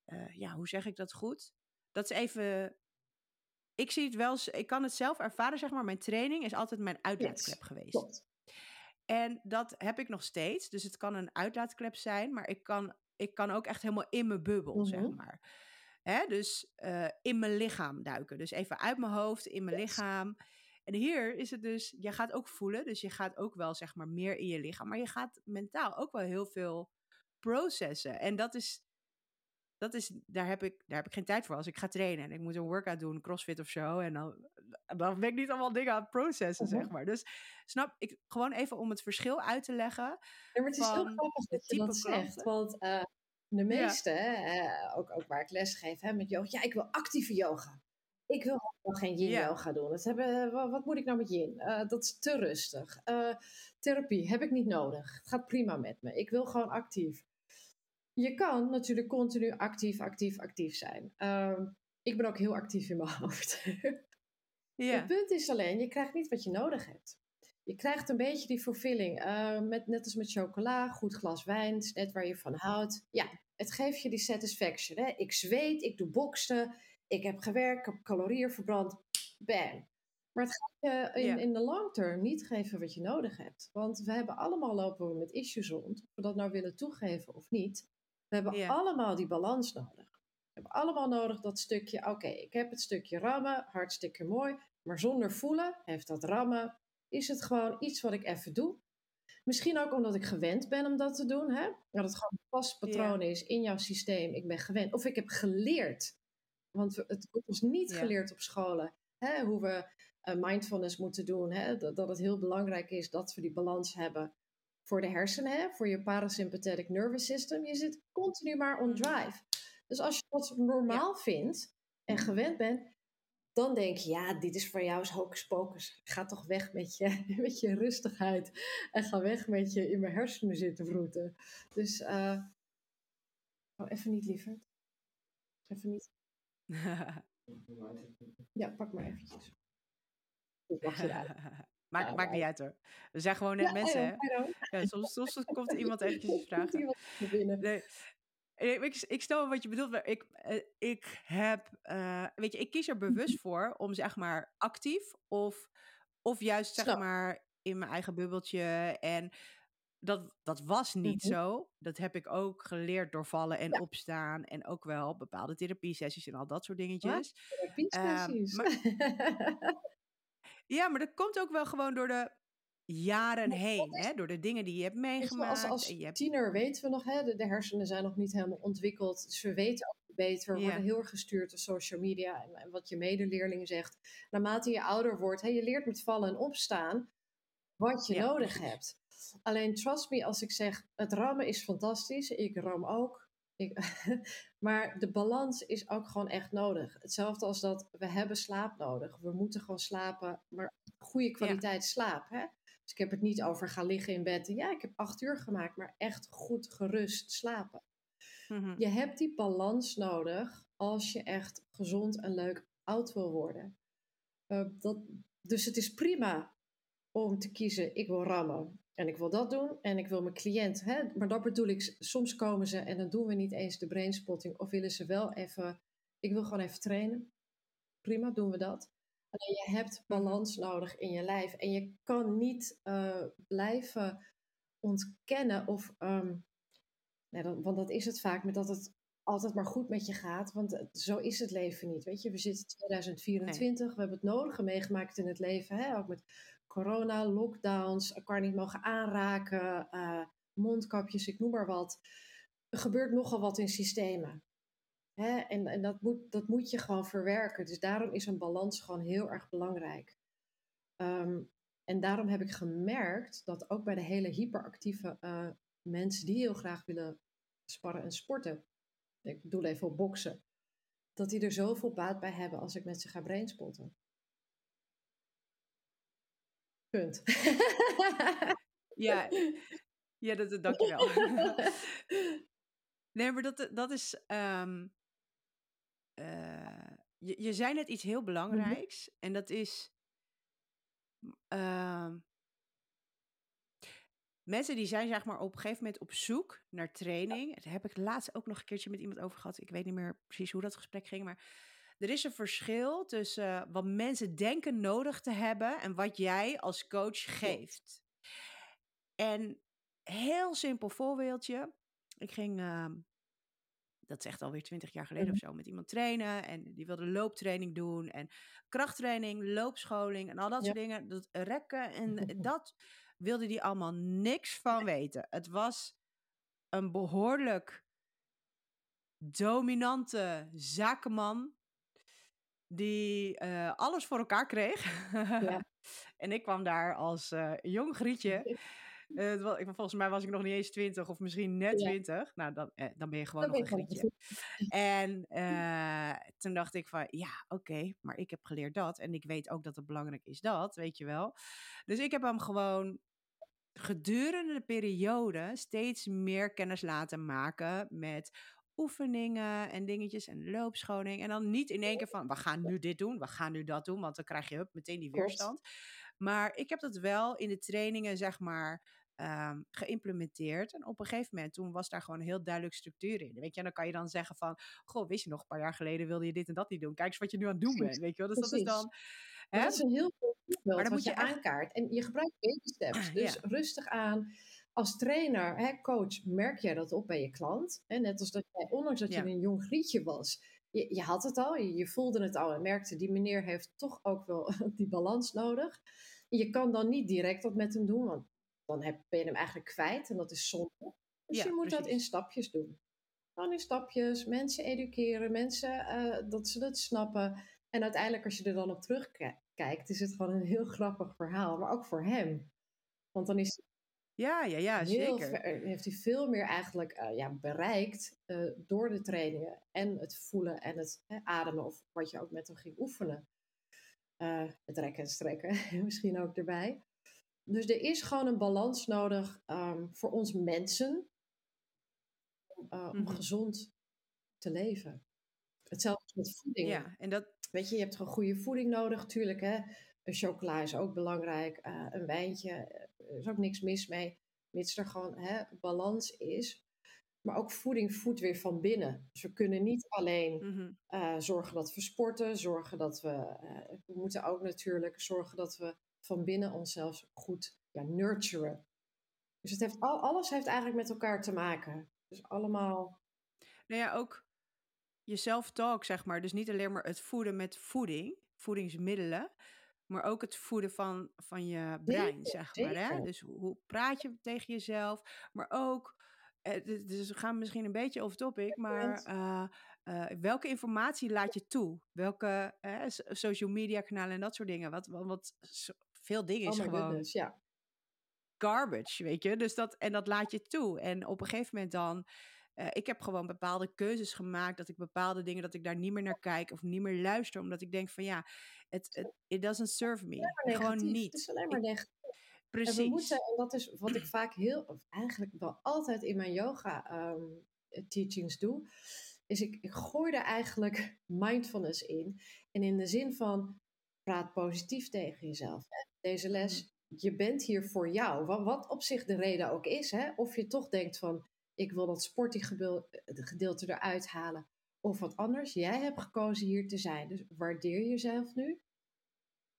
eh, ja, hoe zeg ik dat goed? Dat is even, ik zie het wel, ik kan het zelf ervaren, zeg maar. Mijn training is altijd mijn uitlaatklep Yes, geweest. Klopt. En dat heb ik nog steeds. Dus het kan een uitlaatklep zijn, maar ik kan, ik kan ook echt helemaal in mijn bubbel, zeg Mhm. maar. Hè? Dus eh, in mijn lichaam duiken. Dus even uit mijn hoofd, in mijn Yes. lichaam. En hier is het dus, je gaat ook voelen. Dus je gaat ook wel, zeg maar, meer in je lichaam. Maar je gaat mentaal ook wel heel veel processen. En dat is, dat is daar, heb ik, daar heb ik geen tijd voor als ik ga trainen. En ik moet een workout doen, crossfit of zo. En dan, dan ben ik niet allemaal dingen aan het processen, Mhm. zeg maar. Dus snap ik, gewoon even om het verschil uit te leggen. Ja, maar het is heel grappig dat je dat zegt. Want eh, De meeste, uh, ook, ook waar ik les geef hè, met yoga. Ja, ik wil actieve yoga. Ik wil nog geen yin yoga doen. Dat hebben, wat, wat, moet ik nou met yin? Uh, dat is te rustig. Uh, therapie heb ik niet nodig. Het gaat prima met me. Ik wil gewoon actief. Je kan natuurlijk continu actief, actief, actief zijn. Ehm, ik ben ook heel actief in mijn hoofd. Het punt is alleen, je krijgt niet wat je nodig hebt. Je krijgt een beetje die vervulling. Met, net als met chocola, goed glas wijn, net waar je van houdt. Ja, het geeft je die satisfaction. Hè? Ik zweet, ik doe boksen, ik heb gewerkt, ik heb calorieën verbrand. Bam. Maar het gaat je in, in de long term niet geven wat je nodig hebt. Want we hebben allemaal lopen we met issues rond. Of we dat nou willen toegeven of niet. We hebben allemaal die balans nodig. We hebben allemaal nodig dat stukje, oké, ik heb het stukje rammen, hartstikke mooi. Maar zonder voelen heeft dat rammen, is het gewoon iets wat ik even doe. Misschien ook omdat ik gewend ben om dat te doen. Hè? Dat het gewoon een vast patroon is in jouw systeem. Ik ben gewend. Of ik heb geleerd. Want het wordt ons niet geleerd op scholen. Hè? Hoe we uh, mindfulness moeten doen. Hè? Dat, dat, het heel belangrijk is dat we die balans hebben voor de hersenen. Hè? Voor je parasympathetic nervous system. Je zit continu maar on drive. Dus als je dat normaal vindt en gewend bent, dan denk je, ja, dit is voor jou is hocus pocus. Ga toch weg met je, met je rustigheid en ga weg met je in mijn hersenen zitten vroeten. Dus, uh, oh, even niet, lieverd. Even niet. ja, pak maar eventjes. Maakt, maakt niet uit hoor. We zijn gewoon net mensen, hè? Ja, soms, soms komt iemand eventjes vragen. Nee, ik, ik stel wat je bedoelt, maar ik, eh, ik heb, uh, weet je, ik kies er bewust voor om zeg maar actief of, of juist zeg maar in mijn eigen bubbeltje. En dat, dat was niet mhm. zo. Dat heb ik ook geleerd door vallen en opstaan. En ook wel bepaalde therapie-sessies en al dat soort dingetjes. Therapie-sessies. Um, ja, maar dat komt ook wel gewoon door de jaren heen, hè, door de dingen die je hebt meegemaakt. Als, als je hebt... tiener weten we nog, hè, de, de, hersenen zijn nog niet helemaal ontwikkeld. Dus we weten ook beter. We worden heel erg gestuurd door social media en, en, wat je medeleerling zegt. Naarmate je ouder wordt, hè, je leert met vallen en opstaan wat je nodig hebt. Alleen trust me als ik zeg, het rammen is fantastisch. Ik ram ook. Ik, maar de balans is ook gewoon echt nodig. Hetzelfde als dat we hebben slaap nodig. We moeten gewoon slapen, maar goede kwaliteit slaap. Hè? Dus ik heb het niet over gaan liggen in bed. Ja, ik heb acht uur gemaakt, maar echt goed gerust slapen. Mhm. Je hebt die balans nodig als je echt gezond en leuk oud wil worden. Uh, dat, dus het is prima om te kiezen, ik wil rammen. En ik wil dat doen en ik wil mijn cliënt. Hè, maar dat bedoel ik, soms komen ze en dan doen we niet eens de brainspotting. Of willen ze wel even, ik wil gewoon even trainen. Prima, doen we dat. Alleen je hebt balans nodig in je lijf. En je kan niet uh, blijven ontkennen of. Um, nee, dat, want dat is het vaak, met dat het altijd maar goed met je gaat. Want zo is het leven niet. Weet je, we zitten in 2024. We hebben het nodige meegemaakt in het leven. Hè? Ook met corona, lockdowns, elkaar niet mogen aanraken, uh, mondkapjes, ik noem maar wat. Er gebeurt nogal wat in systemen. Hè? En, en dat, moet, dat moet je gewoon verwerken. Dus daarom is een balans gewoon heel erg belangrijk. Ehm, en daarom heb ik gemerkt dat ook bij de hele hyperactieve uh, mensen die heel graag willen sparren en sporten, ik bedoel even op boksen, dat die er zoveel baat bij hebben als ik met ze ga brainspotten. Punt. ja, ja dat, dankjewel. nee, maar dat, dat is um, uh, je, je zei net iets heel mhm. belangrijks. En dat is. Uh, mensen die zijn zeg maar op een gegeven moment op zoek naar training. Daar heb ik laatst ook nog een keertje met iemand over gehad. Ik weet niet meer precies hoe dat gesprek ging. Maar er is een verschil tussen wat mensen denken nodig te hebben en wat jij als coach geeft. En heel simpel voorbeeldje. Ik ging uh, dat is echt alweer twintig jaar geleden of mhm. zo, met iemand trainen. En die wilde looptraining doen. En krachttraining, loopscholing en al dat soort dingen. Dat rekken en dat wilde die allemaal niks van weten. Het was een behoorlijk dominante zakenman. Die uh, alles voor elkaar kreeg. Ja. en ik kwam daar als uh, jong grietje. Uh, volgens mij was ik nog niet eens 20 of misschien net ja. 20. Nou, dan, eh, dan ben je gewoon nog een grietje. En toen dacht ik van, ja, oké, okay, maar ik heb geleerd dat. En ik weet ook dat het belangrijk is dat, weet je wel. Dus ik heb hem gewoon gedurende de periode steeds meer kennis laten maken met oefeningen en dingetjes en loopschoning. En dan niet in één keer van, we gaan nu dit doen, we gaan nu dat doen, want dan krijg je hup, meteen die weerstand. Maar ik heb dat wel in de trainingen, zeg maar, um, geïmplementeerd. En op een gegeven moment, toen was daar gewoon een heel duidelijk structuur in. Weet je, en dan kan je dan zeggen van, goh, wist je nog, een paar jaar geleden wilde je dit en dat niet doen. Kijk eens wat je nu aan het doen bent, weet je wel. Dus dat is dan... Hè? Dat is een heel goed voorbeeld maar dan moet je, je aankaart. En je gebruikt baby steps, dus rustig aan als trainer, hè, coach, merk jij dat op bij je klant? Hè? Net als dat jij, ondanks dat je een jong grietje was, je, je, had het al, je, je, voelde het al en merkte, die meneer heeft toch ook wel die balans nodig. Je kan dan niet direct dat met hem doen, want dan heb, ben je hem eigenlijk kwijt en dat is zonde. Dus je moet dat in stapjes doen. Gewoon in stapjes, mensen educeren, mensen uh, dat ze dat snappen. En uiteindelijk, als je er dan op terugkijkt, is het gewoon een heel grappig verhaal, maar ook voor hem. Want dan is ja, ja, ja, zeker. heeft hij veel meer eigenlijk uh, ja, bereikt uh, door de trainingen en het voelen en het ademen of wat je ook met hem ging oefenen. Uh, het rekken en strekken misschien ook erbij. Dus er is gewoon een balans nodig um, voor ons mensen om, mm -hmm. om gezond te leven. Hetzelfde met voeding. Ja, en dat... Weet je, je hebt gewoon goede voeding nodig, tuurlijk. Hè? Een chocola is ook belangrijk. Uh, een wijntje, er is ook niks mis mee. Mits er gewoon hè, balans is. Maar ook voeding voedt weer van binnen. Dus we kunnen niet alleen mm -hmm. uh, zorgen dat we sporten, zorgen dat we. Uh, we moeten ook natuurlijk zorgen dat we van binnen onszelf goed ja, nurturen. Dus het heeft, al, alles heeft eigenlijk met elkaar te maken. Dus allemaal. Nou ja, ook je self-talk, zeg maar. Dus niet alleen maar het voeden met voeding, voedingsmiddelen. Maar ook het voeden van, van je brein, zeg maar. Hè? Dus hoe praat je tegen jezelf? Maar ook, eh, dus we gaan misschien een beetje off topic, maar uh, uh, welke informatie laat je toe? Welke uh, social media kanalen en dat soort dingen? Wat, wat, wat veel dingen is oh gewoon goodness, ja. garbage, weet je? Dus dat, en dat laat je toe. En op een gegeven moment dan uh, ik heb gewoon bepaalde keuzes gemaakt. Dat ik bepaalde dingen, dat ik daar niet meer naar kijk of niet meer luister. Omdat ik denk van ja, it, it doesn't serve me. Gewoon niet. Het is alleen maar negatief. Precies. En we moeten, en dat is wat ik vaak heel, of eigenlijk wel altijd in mijn yoga um, teachings doe. Is ik, ik gooi er eigenlijk mindfulness in. En in de zin van, praat positief tegen jezelf. Deze les, mm-hmm. je bent hier voor jou. Wat, wat op zich de reden ook is. Hè? Of je toch denkt van, ik wil dat sportgedeelte eruit halen. Of wat anders. Jij hebt gekozen hier te zijn. Dus waardeer jezelf nu.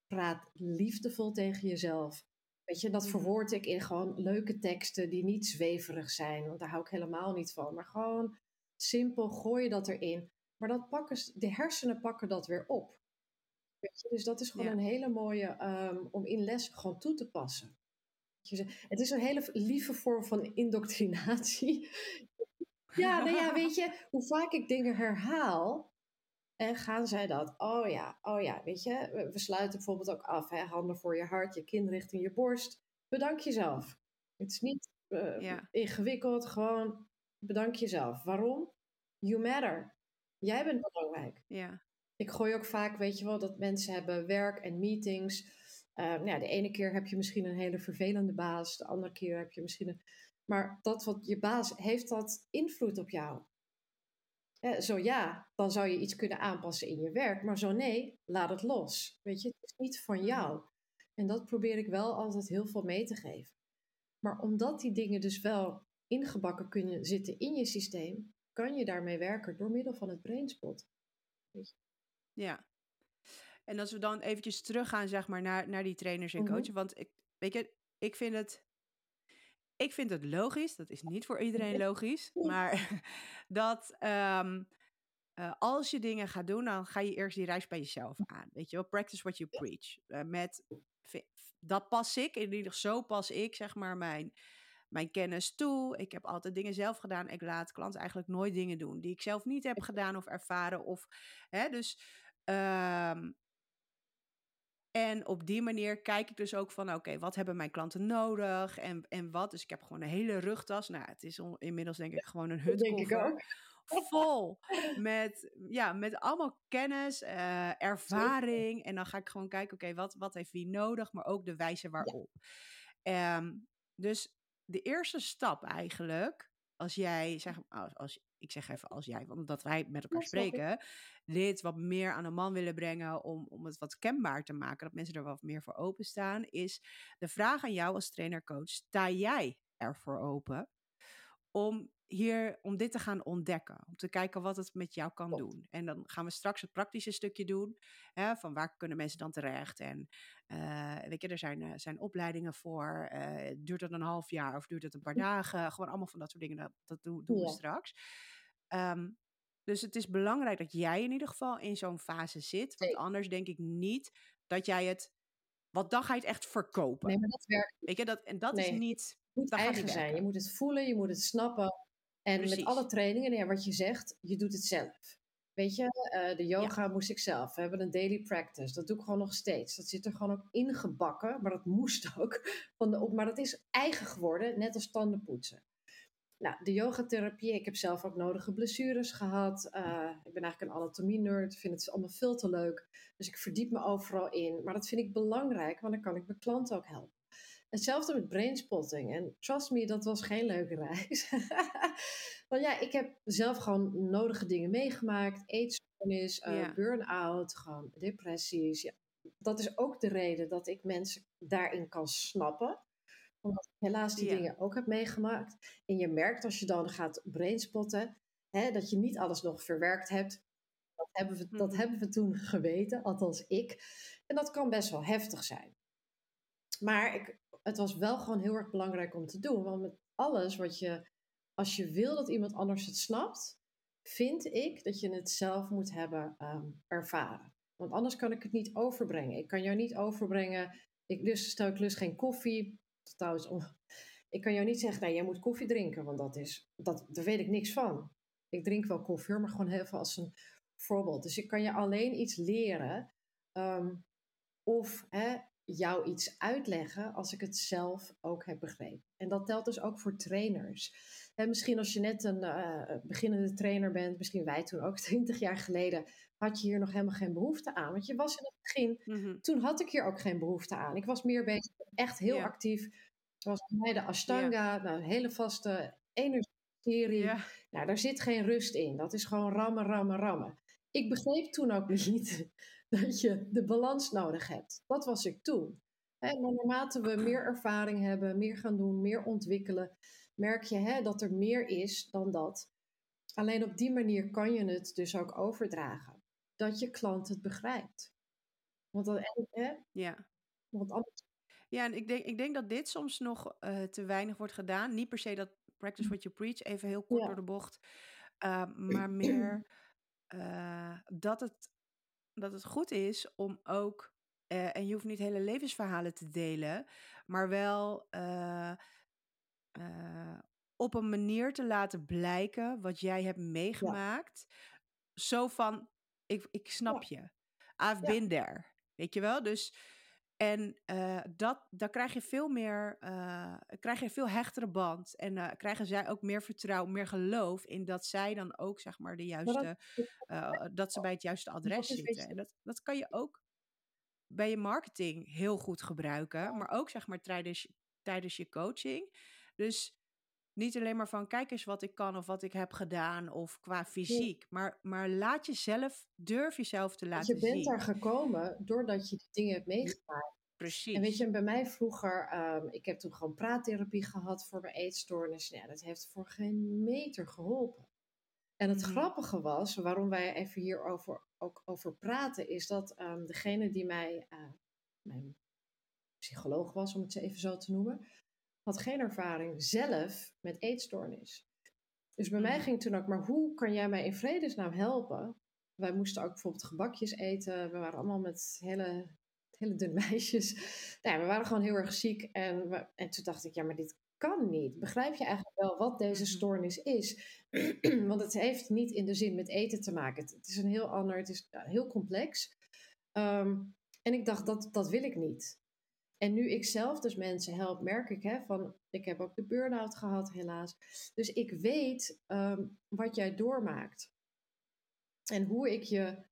Praat liefdevol tegen jezelf. Weet je, dat mhm. verwoord ik in gewoon leuke teksten die niet zweverig zijn. Want daar hou ik helemaal niet van. Maar gewoon simpel gooi je dat erin. Maar dat pakken, de hersenen pakken dat weer op. Weet je, dus dat is gewoon een hele mooie um, om in les gewoon toe te passen. Het is een hele lieve vorm van indoctrinatie. Ja, nou ja, weet je, hoe vaak ik dingen herhaal, en gaan zij dat? Oh ja, oh ja, weet je, we sluiten bijvoorbeeld ook af, hè? handen voor je hart, je kin richting je borst. Bedank jezelf. Het is niet uh, ingewikkeld, gewoon bedank jezelf. Waarom? You matter. Jij bent belangrijk. Ja. Ik gooi ook vaak, weet je wel, dat mensen hebben werk en meetings uh, ja, de ene keer heb je misschien een hele vervelende baas, de andere keer heb je misschien een. Maar dat wat je baas, heeft dat invloed op jou? zo ja, dan zou je iets kunnen aanpassen in je werk. Maar zo nee, laat het los. Weet je, het is niet van mhm. jou. En dat probeer ik wel altijd heel veel mee te geven. Maar omdat die dingen dus wel ingebakken kunnen zitten in je systeem, kan je daarmee werken door middel van het brainspot. Weet je? Ja, en als we dan eventjes teruggaan, zeg maar, naar, naar die trainers en coaches. Want ik, weet je, ik vind het. Ik vind het logisch, dat is niet voor iedereen logisch, maar dat um, uh, als je dingen gaat doen, dan ga je eerst die reis bij jezelf aan. Weet je wel, practice what you preach. Uh, met, dat pas ik, in ieder geval zo pas ik, zeg maar, mijn, mijn kennis toe. Ik heb altijd dingen zelf gedaan. Ik laat klanten eigenlijk nooit dingen doen die ik zelf niet heb gedaan of ervaren. Of, hè, dus um, En op die manier kijk ik dus ook van, oké, wat hebben mijn klanten nodig en, en wat? Dus ik heb gewoon een hele rugtas. Nou, het is inmiddels denk ik gewoon een hutkoffer. Vol met, ja, met allemaal kennis, uh, ervaring. En dan ga ik gewoon kijken, oké, wat, wat heeft wie nodig? Maar ook de wijze waarop. Um, dus de eerste stap eigenlijk, als jij, zeg, als, ik zeg even als jij, want dat wij met elkaar spreken, dit wat meer aan de man willen brengen om, om het wat kenbaar te maken, dat mensen er wat meer voor openstaan, is de vraag aan jou als trainer-coach, sta jij ervoor open om hier om dit te gaan ontdekken. Om te kijken wat het met jou kan doen. En dan gaan we straks het praktische stukje doen. Hè, van waar kunnen mensen dan terecht? En uh, weet je, er zijn, uh, zijn opleidingen voor. Uh, duurt het een half jaar of duurt het een paar dagen? Gewoon allemaal van dat soort dingen. Dat, dat doen, doen we straks. Um, dus het is belangrijk dat jij in ieder geval in zo'n fase zit. Want anders denk ik niet dat jij het. Want dan ga je het echt verkopen. Nee, maar dat werkt. Weet je, dat, en dat nee. is niet. Het moet eigen zijn. Je moet het voelen, je moet het snappen. En Precies. met alle trainingen, ja, wat je zegt, je doet het zelf. Weet je, uh, de yoga ja. moest ik zelf. We hebben een daily practice. Dat doe ik gewoon nog steeds. Dat zit er gewoon ook ingebakken. Maar dat moest ook. Van de, maar dat is eigen geworden, net als tandenpoetsen. Nou, de yogatherapie. Ik heb zelf ook nodige blessures gehad. Uh, ik ben eigenlijk een anatomie-nerd. Ik vind het allemaal veel te leuk. Dus ik verdiep me overal in. Maar dat vind ik belangrijk, want dan kan ik mijn klanten ook helpen. Hetzelfde met brainspotting. En trust me, dat was geen leuke reis. Want ja, ik heb zelf gewoon nodige dingen meegemaakt. Eetstoornis, uh, burn-out, gewoon depressies. Ja, dat is ook de reden dat ik mensen daarin kan snappen. Omdat ik helaas die dingen ook heb meegemaakt. En je merkt als je dan gaat brainspotten, hè, dat je niet alles nog verwerkt hebt. Dat hebben, we, dat mhm. hebben we toen geweten, althans ik. En dat kan best wel heftig zijn. Maar ik, het was wel gewoon heel erg belangrijk om te doen. Want met alles wat je, als je wil dat iemand anders het snapt, vind ik dat je het zelf moet hebben um, ervaren. Want anders kan ik het niet overbrengen. Ik kan jou niet overbrengen. Ik lust, stel ik lust geen koffie. Trouwens, ik kan jou niet zeggen, nee, jij moet koffie drinken, want dat is, dat, daar weet ik niks van. Ik drink wel koffie, maar gewoon heel veel als een voorbeeld. Dus ik kan je alleen iets leren. Um, of hè, jou iets uitleggen als ik het zelf ook heb begrepen. En dat telt dus ook voor trainers. En misschien als je net een uh, beginnende trainer bent, misschien wij toen ook 20 jaar geleden, had je hier nog helemaal geen behoefte aan. Want je was in het begin, mm-hmm. toen had ik hier ook geen behoefte aan. Ik was meer bezig, echt heel actief. was bij mij de Ashtanga, nou, een hele vaste energie. Yeah. Nou, daar zit geen rust in. Dat is gewoon rammen, rammen, rammen. Ik begreep toen ook niet dat je de balans nodig hebt. Dat was ik toen. En naarmate we meer ervaring hebben, meer gaan doen, meer ontwikkelen, merk je hè, dat er meer is dan dat. Alleen op die manier kan je het dus ook overdragen. Dat je klant het begrijpt. Want dan, hè? Ja. Want anders... Ja, en ik denk, ik denk dat dit soms nog uh, te weinig wordt gedaan. Niet per se dat practice what you preach, even heel kort ja. door de bocht. Uh, maar meer uh, dat het dat het goed is om ook, uh, en je hoeft niet hele levensverhalen te delen, maar wel uh, uh, op een manier te laten blijken wat jij hebt meegemaakt. Ja. Zo van, ik, ik snap ja. je. I've ja. been there. Weet je wel? Dus en uh, dat, dan krijg je veel meer, uh, krijg je een veel hechtere band. En uh, krijgen zij ook meer vertrouwen, meer geloof in dat zij dan ook, zeg maar, de juiste, dat, dat, ze bij het juiste adres zitten. En dat, dat kan je ook bij je marketing heel goed gebruiken, maar ook, zeg maar, tijdens, tijdens je coaching. Dus niet alleen maar van kijk eens wat ik kan of wat ik heb gedaan of qua fysiek. Nee. Maar, maar laat jezelf, durf jezelf te laten zien. Je bent zien. daar gekomen doordat je die dingen hebt meegemaakt. Precies. En weet je, bij mij vroeger, um, ik heb toen gewoon praattherapie gehad voor mijn eetstoornis. Ja, dat heeft voor geen meter geholpen. En het mm. grappige was, waarom wij even hierover ook over praten, is dat um, degene die mij, uh, mijn psycholoog was, om het even zo te noemen, had geen ervaring zelf met eetstoornis. Dus bij mij ging toen ook, maar hoe kan jij mij in vredesnaam helpen? Wij moesten ook bijvoorbeeld gebakjes eten. We waren allemaal met hele, hele dunne meisjes. Nou ja, we waren gewoon heel erg ziek. En, we, en toen dacht ik, ja, maar dit kan niet. Begrijp je eigenlijk wel wat deze stoornis is? Want het heeft niet in de zin met eten te maken. Het, het is een heel ander, het is heel complex. Um, En ik dacht, dat, dat wil ik niet. En nu ik zelf dus mensen help, merk ik hè, van, ik heb ook de burn-out gehad helaas. Dus ik weet ehm, wat jij doormaakt. En hoe ik je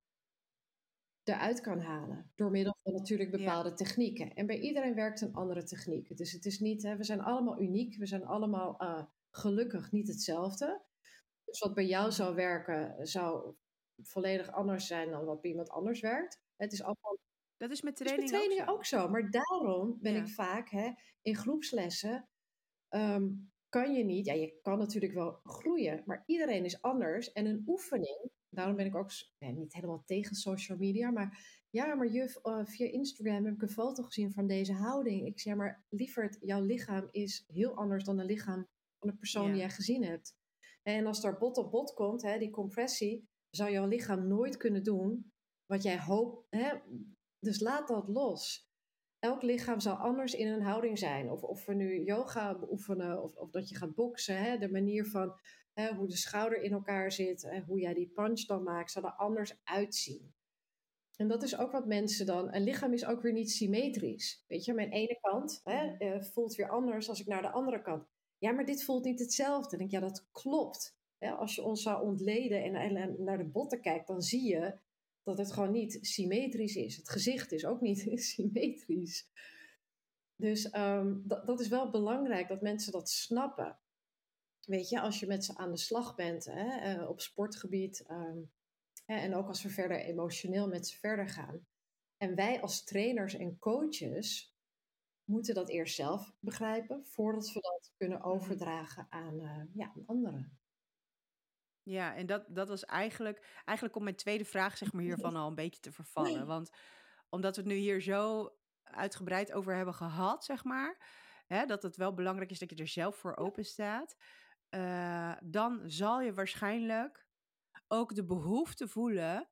eruit kan halen. Door middel van natuurlijk bepaalde technieken. En bij iedereen werkt een andere techniek. Dus het is niet, hè, we zijn allemaal uniek. We zijn allemaal uh, gelukkig niet hetzelfde. Dus wat bij jou zou werken, zou volledig anders zijn dan wat bij iemand anders werkt. Het is allemaal. Dat is met training, is met training ook, zo. Maar daarom ben ik vaak hè, in groepslessen. Ehm, kan je niet, ja, je kan natuurlijk wel groeien, maar iedereen is anders. En een oefening, daarom ben ik ook niet helemaal tegen social media, maar ja, maar juf, uh, via Instagram heb ik een foto gezien van deze houding. Ik zeg maar, lieverd, jouw lichaam is heel anders dan het lichaam van de persoon die jij gezien hebt. En als er bot op bot komt, hè, die compressie, zou jouw lichaam nooit kunnen doen wat jij hoopt. Hè? Dus laat dat los. Elk lichaam zal anders in een houding zijn. Of, of we nu yoga beoefenen of, of dat je gaat boksen. Hè? De manier van hè, hoe de schouder in elkaar zit, hè, hoe jij die punch dan maakt, zal er anders uitzien. En dat is ook wat mensen dan. Een lichaam is ook weer niet symmetrisch. Weet je, mijn ene kant hè, eh, voelt weer anders als ik naar de andere kant. Ja, maar dit voelt niet hetzelfde. Dan denk ik, ja, dat klopt. als je ons zou ontleden en, en, naar de botten kijkt, dan zie je dat het gewoon niet symmetrisch is. Het gezicht is ook niet symmetrisch. Dus um, dat is wel belangrijk dat mensen dat snappen. Weet je, als je met ze aan de slag bent hè, eh, op sportgebied ehm, en ook als we verder emotioneel met ze verder gaan. En wij als trainers en coaches moeten dat eerst zelf begrijpen voordat we dat kunnen mhm. overdragen aan, uh, ja, aan anderen. Ja, en dat, dat was eigenlijk, eigenlijk komt mijn tweede vraag zeg maar, hiervan al een beetje te vervallen. Want omdat we het nu hier zo uitgebreid over hebben gehad, zeg maar, hè, dat het wel belangrijk is dat je er zelf voor open staat, uh, dan zal je waarschijnlijk ook de behoefte voelen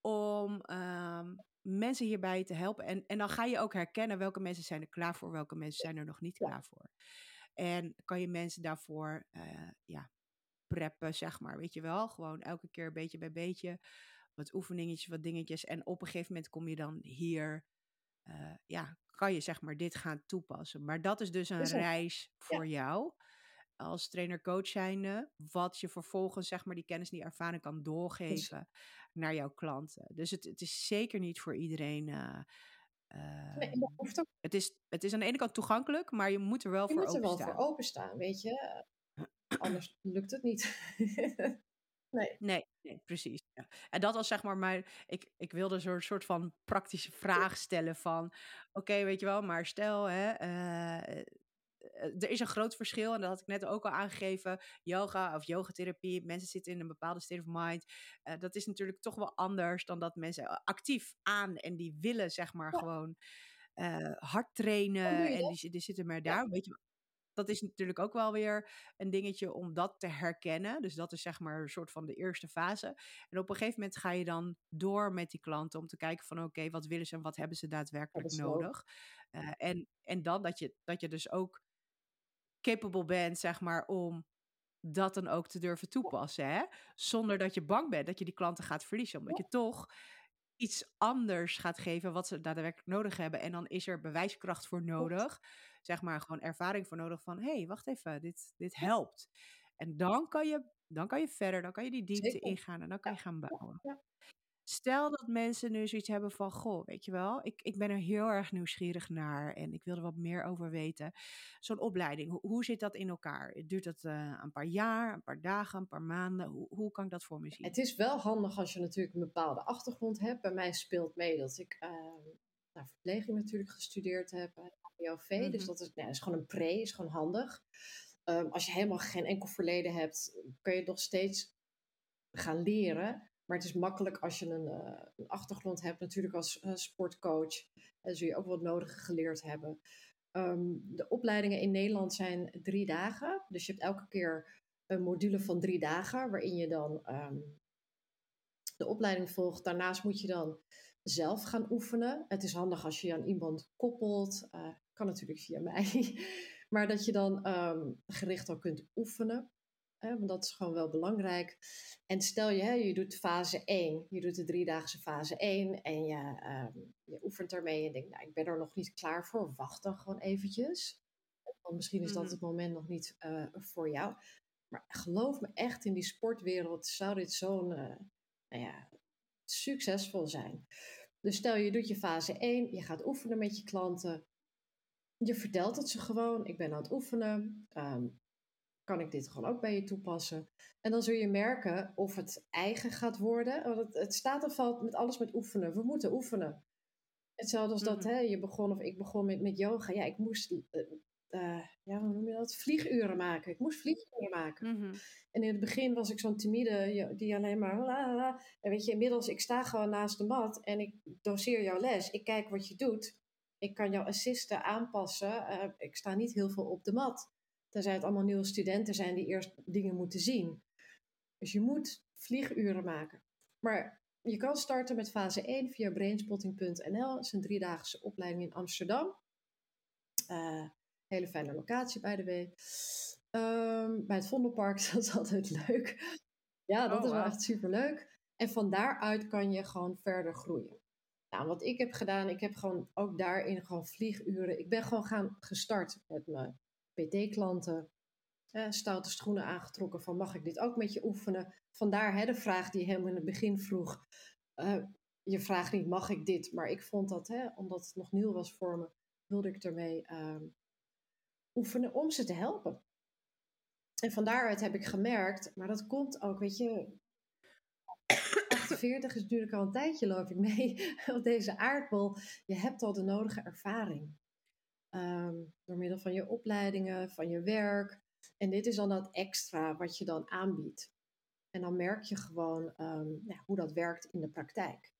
om um, mensen hierbij te helpen. En, en dan ga je ook herkennen welke mensen zijn er klaar voor, welke mensen zijn er nog niet klaar voor. En kan je mensen daarvoor uh, ja, preppen, zeg maar. Weet je wel, gewoon elke keer beetje bij beetje. Wat oefeningetjes, wat dingetjes. En op een gegeven moment kom je dan hier. Uh, ja, kan je zeg maar dit gaan toepassen. Maar dat is dus een reis voor jou als trainer-coach zijnde, wat je vervolgens zeg maar die kennis, die ervaring kan doorgeven naar jouw klanten. Dus het, het is zeker niet voor iedereen. Uh, nee, het, is, het is aan de ene kant toegankelijk, maar je moet er wel je voor openstaan. Je moet er wel voor openstaan, weet je. Anders lukt het niet. nee. nee. Nee, precies. Ja. En dat was zeg maar mijn. Ik, ik wilde zo'n soort van praktische vraag stellen van. Oké, weet je wel, maar stel, hè, uh, eh, er is een groot verschil, en dat had ik net ook al aangegeven. Yoga of yogatherapie, mensen zitten in een bepaalde state of mind. Uh, dat is natuurlijk toch wel anders dan dat mensen eh, actief aan en die willen, zeg maar, gewoon uh, hard trainen. En die, die, zitten maar daar. Weet je, dat is natuurlijk ook wel weer een dingetje om dat te herkennen. Dus dat is zeg maar een soort van de eerste fase. En op een gegeven moment ga je dan door met die klanten om te kijken van oké, wat willen ze en wat hebben ze daadwerkelijk nodig. Uh, en, en dan dat je, dat je dus ook capable bent, zeg maar, om dat dan ook te durven toepassen. Hè? Zonder dat je bang bent dat je die klanten gaat verliezen. Omdat je toch iets anders gaat geven wat ze daadwerkelijk nodig hebben. En dan is er bewijskracht voor nodig. Zeg maar gewoon ervaring voor nodig van... hé, hey, wacht even, dit, dit helpt. En dan kan, je, dan kan je verder, dan kan je die diepte ingaan... en dan kan je gaan bouwen. Ja. Stel dat mensen nu zoiets hebben van, goh, weet je wel, ik, ik ben er heel erg nieuwsgierig naar en ik wil er wat meer over weten. Zo'n opleiding, hoe, hoe, zit dat in elkaar? Duurt dat uh, een paar jaar, een paar dagen, een paar maanden? Hoe, hoe kan ik dat voor me zien? Het is wel handig als je natuurlijk een bepaalde achtergrond hebt. Bij mij speelt mee dat ik uh, nou, verpleging natuurlijk gestudeerd heb, HBOV. Mm -hmm. Dus dat is, nou, is gewoon een pre, is gewoon handig. Um, als je helemaal geen enkel verleden hebt, kun je nog steeds gaan leren. Maar het is makkelijk als je een, uh, een achtergrond hebt, natuurlijk als uh, sportcoach. En zul je ook wat nodig geleerd hebben. Um, de opleidingen in Nederland zijn drie dagen. Dus je hebt elke keer een module van drie dagen, waarin je dan um, de opleiding volgt. Daarnaast moet je dan zelf gaan oefenen. Het is handig als je je aan iemand koppelt. Uh, kan natuurlijk via mij. maar dat je dan um, gericht al kunt oefenen. Hè, want dat is gewoon wel belangrijk. En stel je, hè, je doet fase 1, je doet de driedaagse fase 1 en je, ehm, je oefent ermee en denkt, nou, ik ben er nog niet klaar voor, wacht dan gewoon eventjes. Want misschien is dat Mhm. het moment nog niet eh, voor jou. Maar geloof me echt, in die sportwereld zou dit zo'n eh, nou ja, succesvol zijn. Dus stel je doet je fase 1, je gaat oefenen met je klanten. Je vertelt het ze gewoon, ik ben aan het oefenen. ehm, kan ik dit gewoon ook bij je toepassen? En dan zul je merken of het eigen gaat worden. Want het, het staat en valt met alles met oefenen. We moeten oefenen. Hetzelfde als dat Mhm. hè, je begon of ik begon met, met yoga. Ja, ik moest, eh, eh, ja, hoe noem je dat? Vlieguren maken. Ik moest vlieguren maken. Mhm. En in het begin was ik zo'n timide die alleen maar. La, la. En weet je, inmiddels, ik sta gewoon naast de mat en ik doseer jouw les. Ik kijk wat je doet. Ik kan jou assisten, aanpassen. Eh, ik sta niet heel veel op de mat. Tenzij het allemaal nieuwe studenten zijn die eerst dingen moeten zien. Dus je moet vlieguren maken. Maar je kan starten met fase 1 via brainspotting.nl. Dat is een driedaagse opleiding in Amsterdam. Eh, hele fijne locatie, by the way. Ehm, bij het Vondelpark, dat is altijd leuk. Ja, dat Oh, is wel wauw. echt superleuk. En van daaruit kan je gewoon verder groeien. Nou, wat ik heb gedaan, ik heb gewoon ook daarin gewoon vlieguren. Ik ben gewoon gaan gestart met mijn PT-klanten. Stoute schoenen aangetrokken van mag ik dit ook met je oefenen? Vandaar hè, de vraag die helemaal in het begin vroeg. Eh, je vraagt niet mag ik dit, maar ik vond dat, hè, omdat het nog nieuw was voor me, wilde ik ermee ehm, oefenen om ze te helpen. En van daaruit heb ik gemerkt, maar dat komt ook, weet je, 48 is natuurlijk al een tijdje, loop ik mee op deze aardbol. Je hebt al de nodige ervaring. Ehm, door middel van je opleidingen, van je werk. En dit is dan dat extra wat je dan aanbiedt. En dan merk je gewoon ehm, hoe dat werkt in de praktijk.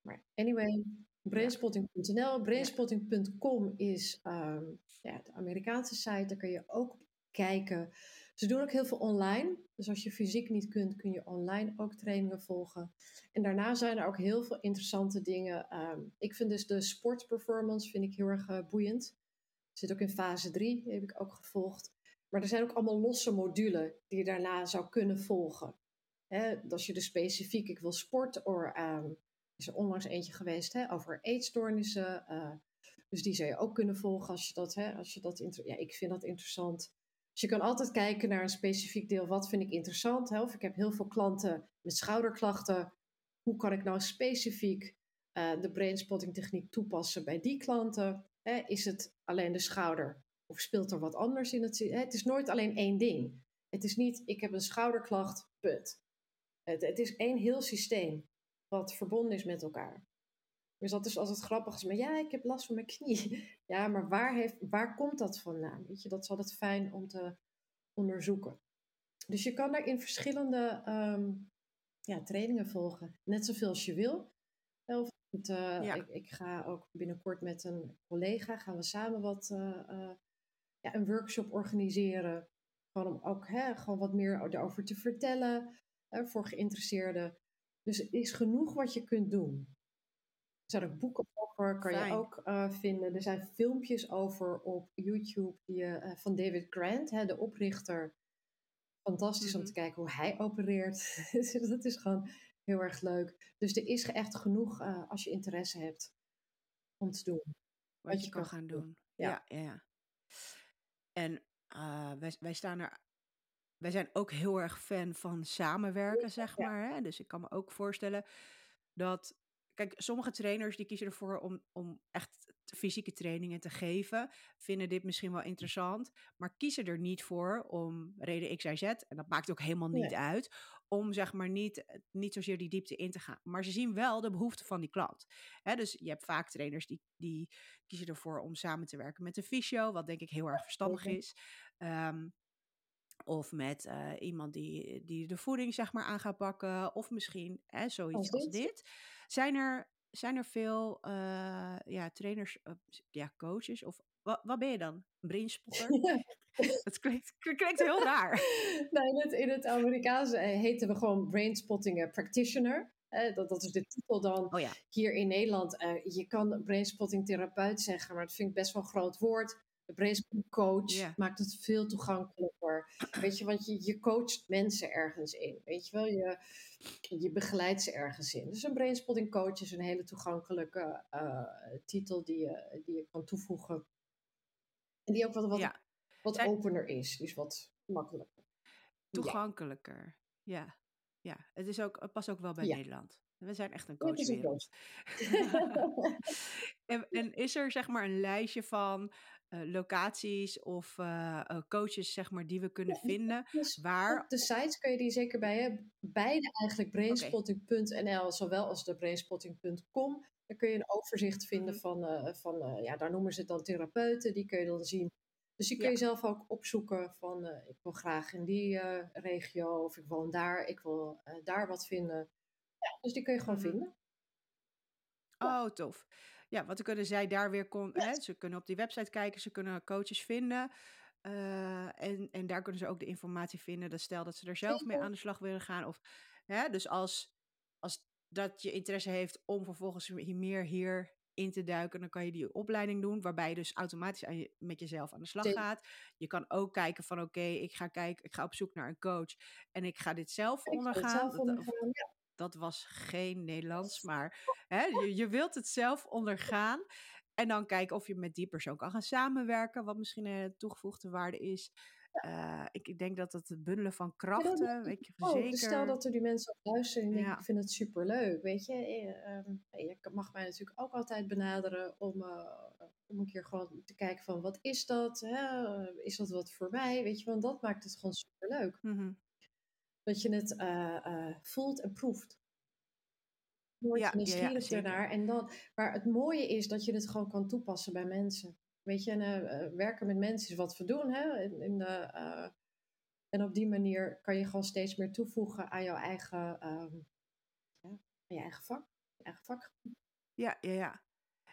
Maar anyway, brainspotting.nl. Brainspotting.com is ehm, ja, de Amerikaanse site. Daar kun je ook kijken. Ze doen ook heel veel online. Dus als je fysiek niet kunt, kun je online ook trainingen volgen. En daarna zijn er ook heel veel interessante dingen. Ehm, ik vind dus de sportperformance vind ik heel erg eh, boeiend. Zit ook in fase 3, die heb ik ook gevolgd. Maar er zijn ook allemaal losse modules die je daarna zou kunnen volgen. Als je dus specifiek, ik wil sport, of ehm, is er onlangs eentje geweest over eetstoornissen. eh, dus die zou je ook kunnen volgen als je dat, hè, als je dat ja, ik vind dat interessant. Dus je kan altijd kijken naar een specifiek deel. Wat vind ik interessant? Hè? Of ik heb heel veel klanten met schouderklachten. Hoe kan ik nou specifiek eh, de brainspotting techniek toepassen bij die klanten? Hè? Is het alleen de schouder? Of speelt er wat anders in het? Hè? Het is nooit alleen één ding. Het is niet, ik heb een schouderklacht, punt. Het, het is één heel systeem wat verbonden is met elkaar. Dus dat is altijd grappig. als Maar ja, ik heb last van mijn knie. Ja, maar waar, heeft, waar komt dat vandaan? Weet je, dat is altijd fijn om te onderzoeken. Dus je kan daarin verschillende ehm, ja, trainingen volgen. Net zoveel als je wil. Of, eh, Ja. ik, ik ga ook binnenkort met een collega, gaan we samen wat, eh, eh, ja, een workshop organiseren. Gewoon om ook hè, gewoon wat meer erover te vertellen voor geïnteresseerden. Dus er is genoeg wat je kunt doen. Er zijn ook boeken over, kan Fijn. je ook eh, vinden. Er zijn filmpjes over op YouTube die, je, eh, van David Grant, hè, de oprichter. Fantastisch om Mhm. te kijken hoe hij opereert. Dus dat is gewoon heel erg leuk. Dus er is echt genoeg eh, als je interesse hebt om te doen. Wat je kan gaan doen. Ja. Ja, ja. ja. En wij, wij staan er. Wij zijn ook heel erg fan van samenwerken, zeg maar. Hè? Dus ik kan me ook voorstellen dat. Kijk, sommige trainers die kiezen ervoor om, om echt fysieke trainingen te geven, vinden dit misschien wel interessant, maar kiezen er niet voor om reden X, Y, Z, en dat maakt ook helemaal niet Nee. uit, om zeg maar niet, niet zozeer die diepte in te gaan. Maar ze zien wel de behoefte van die klant. Dus je hebt vaak trainers die, die kiezen ervoor om samen te werken met een fysio, wat denk ik heel erg verstandig is. Ehm, of met eh, iemand die, die de voeding zeg maar aan gaat pakken. Of misschien hè, zoiets Als als, dit. Zijn er, zijn er veel eh, ja, trainers, eh, ja, coaches? Of wa- wat ben je dan? Brainspotter? Het klinkt, klinkt heel raar. nou, in, het, in het Amerikaanse eh, heten we gewoon Brainspotting Practitioner. Eh, dat, dat is de titel dan. Oh ja, Hier in Nederland, eh, je kan brainspotting therapeut zeggen, maar dat vind ik best wel een groot woord. De brainspotting coach maakt het veel toegankelijker. Weet je, want je, je coacht mensen ergens in. Weet je wel, je, je begeleidt ze ergens in. Dus een brainspotting coach is een hele toegankelijke uh, titel die je, die je kan toevoegen. En die ook wat, wat, wat opener is, dus wat makkelijker. Toegankelijker, ja. ja. Het, is ook, past ook wel bij Nederland. We zijn echt een coachwereld. en, en is er zeg maar een lijstje van locaties of uh, coaches zeg maar, die we kunnen ja, vinden. Dus waar... Op de sites kun je die zeker bij hebben. Beide eigenlijk brainspotting.nl, zowel als de brainspotting.com. Daar kun je een overzicht vinden mhm. van, van ja, daar noemen ze het dan therapeuten. Die kun je dan zien. Dus die kun je zelf ook opzoeken van ik wil graag in die regio of ik woon daar, ik wil daar wat vinden. Ja, dus die kun je gewoon mhm. vinden. Oh, tof. Ja, wat kunnen zij daar weer... Kon, hè, ze kunnen op die website kijken, ze kunnen coaches vinden. Uh, en, en daar kunnen ze ook de informatie vinden. Dat stel dat ze er zelf mee aan de slag willen gaan. Of, hè, dus als, als dat je interesse heeft om vervolgens meer hier in te duiken, dan kan je die opleiding doen, waarbij je dus automatisch aan je, met jezelf aan de slag gaat. Je kan ook kijken van oké, ik ga kijken, ik ga op zoek naar een coach en ik ga dit zelf ondergaan. Zelf ondergaan ja dat was geen Nederlands, maar hè, je, je wilt het zelf ondergaan. En dan kijken of je met die persoon kan gaan samenwerken, wat misschien een toegevoegde waarde is. Uh, ik denk dat het bundelen van krachten, ja, weet je, zeker. Dus stel dat er die mensen op luisteren en denken, ik vind het superleuk, weet je. Uh, je mag mij natuurlijk ook altijd benaderen om, uh, om een keer gewoon te kijken van, wat is dat? Hè? Is dat wat voor mij? Weet je, want dat maakt het gewoon superleuk. Mm dat je het uh, uh, voelt en proeft. Je ja, nieuwsgierig ja, ernaar. En dan, maar het mooie is dat je het gewoon kan toepassen bij mensen. Weet je, en, uh, werken met mensen is wat we doen. Hè? In, in de, en op die manier kan je gewoon steeds meer toevoegen aan jouw eigen, ja, aan je eigen vak. Je eigen vak. Ja, ja, ja.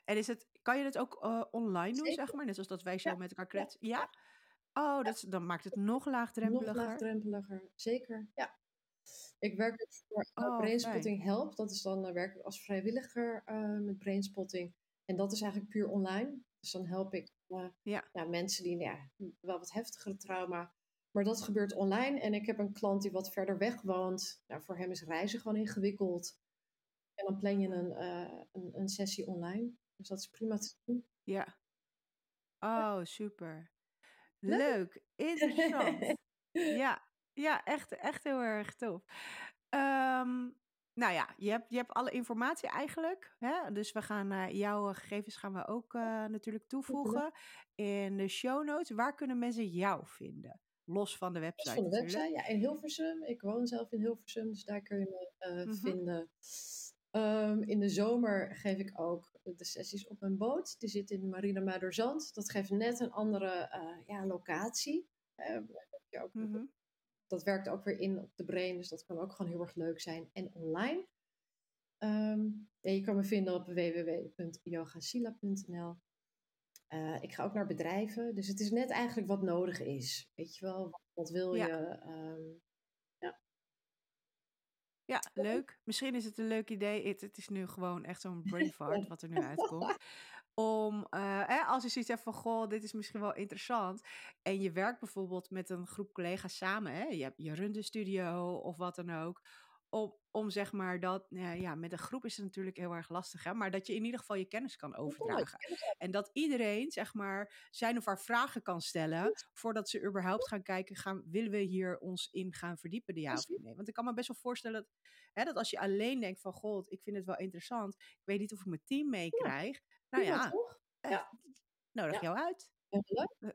En is het, kan je het ook online doen, zeg maar? Net zoals dat wij zo met elkaar kletsen? Ja? Oh, dat, dan maakt het nog laagdrempeliger. Nog laagdrempeliger, zeker. Ja. Ik werk voor uh, Brainspotting Help. Dat is dan uh, werk ik als vrijwilliger uh, met Brainspotting. En dat is eigenlijk puur online. Dus dan help ik ja. ja. mensen die ja, wel wat heftigere trauma. Maar dat gebeurt online. En ik heb een klant die wat verder weg woont. Nou, voor hem is reizen gewoon ingewikkeld. En dan plan je een, een, een sessie online. Dus dat is prima te doen. Ja. Oh, super. Leuk, interessant. ja, ja echt, echt heel erg tof. Um, nou ja, je hebt, je hebt alle informatie eigenlijk. Hè? Dus we gaan uh, jouw gegevens gaan we ook uh, natuurlijk toevoegen in de show notes. Waar kunnen mensen jou vinden? Los van de website. Los van de website, ja, in Hilversum. Ik woon zelf in Hilversum, dus daar kun je me uh, mm -hmm. vinden. Um, in de zomer geef ik ook de sessies op mijn boot. Die zit in Marina Madorzand. Dat geeft net een andere uh, ja, locatie. Uh, ook, mm -hmm. Dat werkt ook weer in op de brain, dus dat kan ook gewoon heel erg leuk zijn. En online. Um, ja, je kan me vinden op www.yogasila.nl. Uh, ik ga ook naar bedrijven, dus het is net eigenlijk wat nodig is. Weet je wel, wat, wat wil ja. je? Um, ja, leuk. Misschien is het een leuk idee. Het, het is nu gewoon echt zo'n brain fart wat er nu uitkomt. Om, uh, als je zoiets hebt van, goh, dit is misschien wel interessant. En je werkt bijvoorbeeld met een groep collega's samen. Hè? Je, je runt een studio of wat dan ook om, om zeg maar dat, ja, met een groep is het natuurlijk heel erg lastig, hè, maar dat je in ieder geval je kennis kan overdragen. En dat iedereen, zeg maar, zijn of haar vragen kan stellen voordat ze überhaupt gaan kijken, gaan, willen we hier ons in gaan verdiepen, de ja of nee? Want ik kan me best wel voorstellen dat, hè, dat als je alleen denkt van, god, ik vind het wel interessant, ik weet niet of ik mijn team meekrijg. Nou ja, eh, ja. nodig jou uit.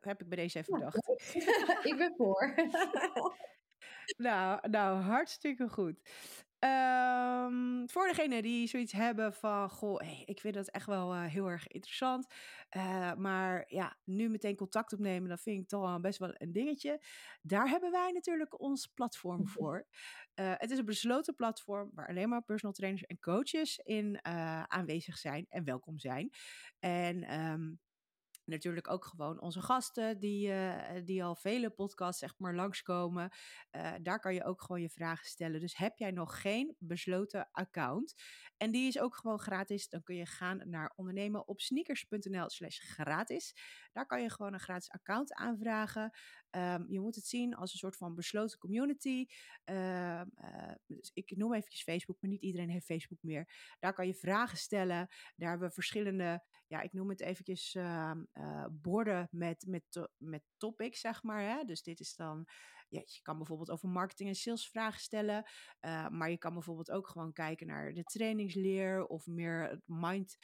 heb ik bij deze even bedacht. ik ben voor. nou, nou, hartstikke goed. Um, voor degene die zoiets hebben van, goh, hey, ik vind dat echt wel uh, heel erg interessant. Uh, maar ja, nu meteen contact opnemen, dat vind ik toch wel best wel een dingetje. Daar hebben wij natuurlijk ons platform voor. Uh, het is een besloten platform waar alleen maar personal trainers en coaches in aanwezig zijn en welkom zijn. En um, Natuurlijk ook gewoon onze gasten die, uh, die al vele podcasts zeg maar langskomen. Uh, daar kan je ook gewoon je vragen stellen. Dus heb jij nog geen besloten account en die is ook gewoon gratis, dan kun je gaan naar ondernemen op sneakers.nl slash gratis. Daar kan je gewoon een gratis account aanvragen. Ehm, je moet het zien als een soort van besloten community. Ehm, eh, dus ik noem eventjes Facebook, maar niet iedereen heeft Facebook meer. Daar kan je vragen stellen. Daar hebben we verschillende, ja, ik noem het eventjes uh, borden met, met, met topics, zeg maar. Hè? Dus dit is dan, ja, je kan bijvoorbeeld over marketing en sales vragen stellen. Uh, maar je kan bijvoorbeeld ook gewoon kijken naar de trainingsleer of meer het mind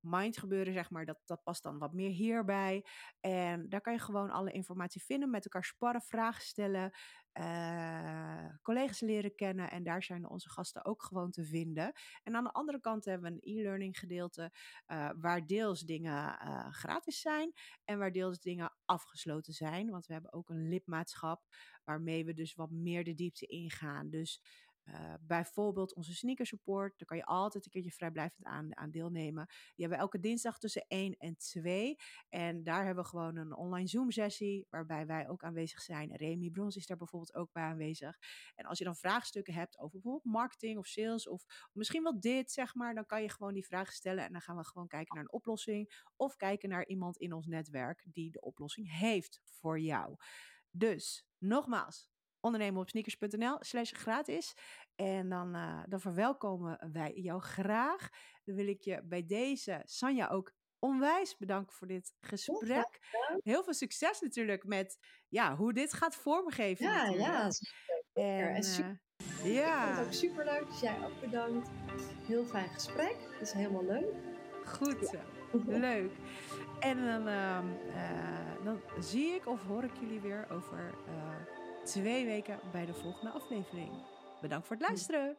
mind gebeuren, zeg maar, dat, dat past dan wat meer hierbij. En daar kan je gewoon alle informatie vinden, met elkaar sparren, vragen stellen, uh, collega's leren kennen. En daar zijn onze gasten ook gewoon te vinden. En aan de andere kant hebben we een e-learning gedeelte, uh, waar deels dingen uh, gratis zijn en waar deels dingen afgesloten zijn. Want we hebben ook een lidmaatschap waarmee we dus wat meer de diepte ingaan. Dus uh, bijvoorbeeld onze sneaker support. Daar kan je altijd een keertje vrijblijvend aan, deelnemen. Die hebben we elke dinsdag tussen 1 en 2. En daar hebben we gewoon een online Zoom sessie. Waarbij wij ook aanwezig zijn. Remy Brons is daar bijvoorbeeld ook bij aanwezig. En als je dan vraagstukken hebt over bijvoorbeeld marketing of sales. Of misschien wel dit zeg maar. Dan kan je gewoon die vragen stellen. En dan gaan we gewoon kijken naar een oplossing. Of kijken naar iemand in ons netwerk die de oplossing heeft voor jou. Dus nogmaals, ondernemen op sneakers.nl slash gratis. En dan, uh, dan verwelkomen wij jou graag. Dan wil ik je bij deze, Sanja, ook onwijs bedanken voor dit gesprek. Heel veel succes natuurlijk met ja, hoe dit gaat vormgeven. Ja, natuurlijk. ja. En, en super, uh, ja. Ik vond het ook super leuk, dus jij ook bedankt. Heel fijn gesprek, is helemaal leuk. Goed leuk. En dan, uh, uh, dan zie ik of hoor ik jullie weer over twee weken bij de volgende aflevering. Bedankt voor het luisteren.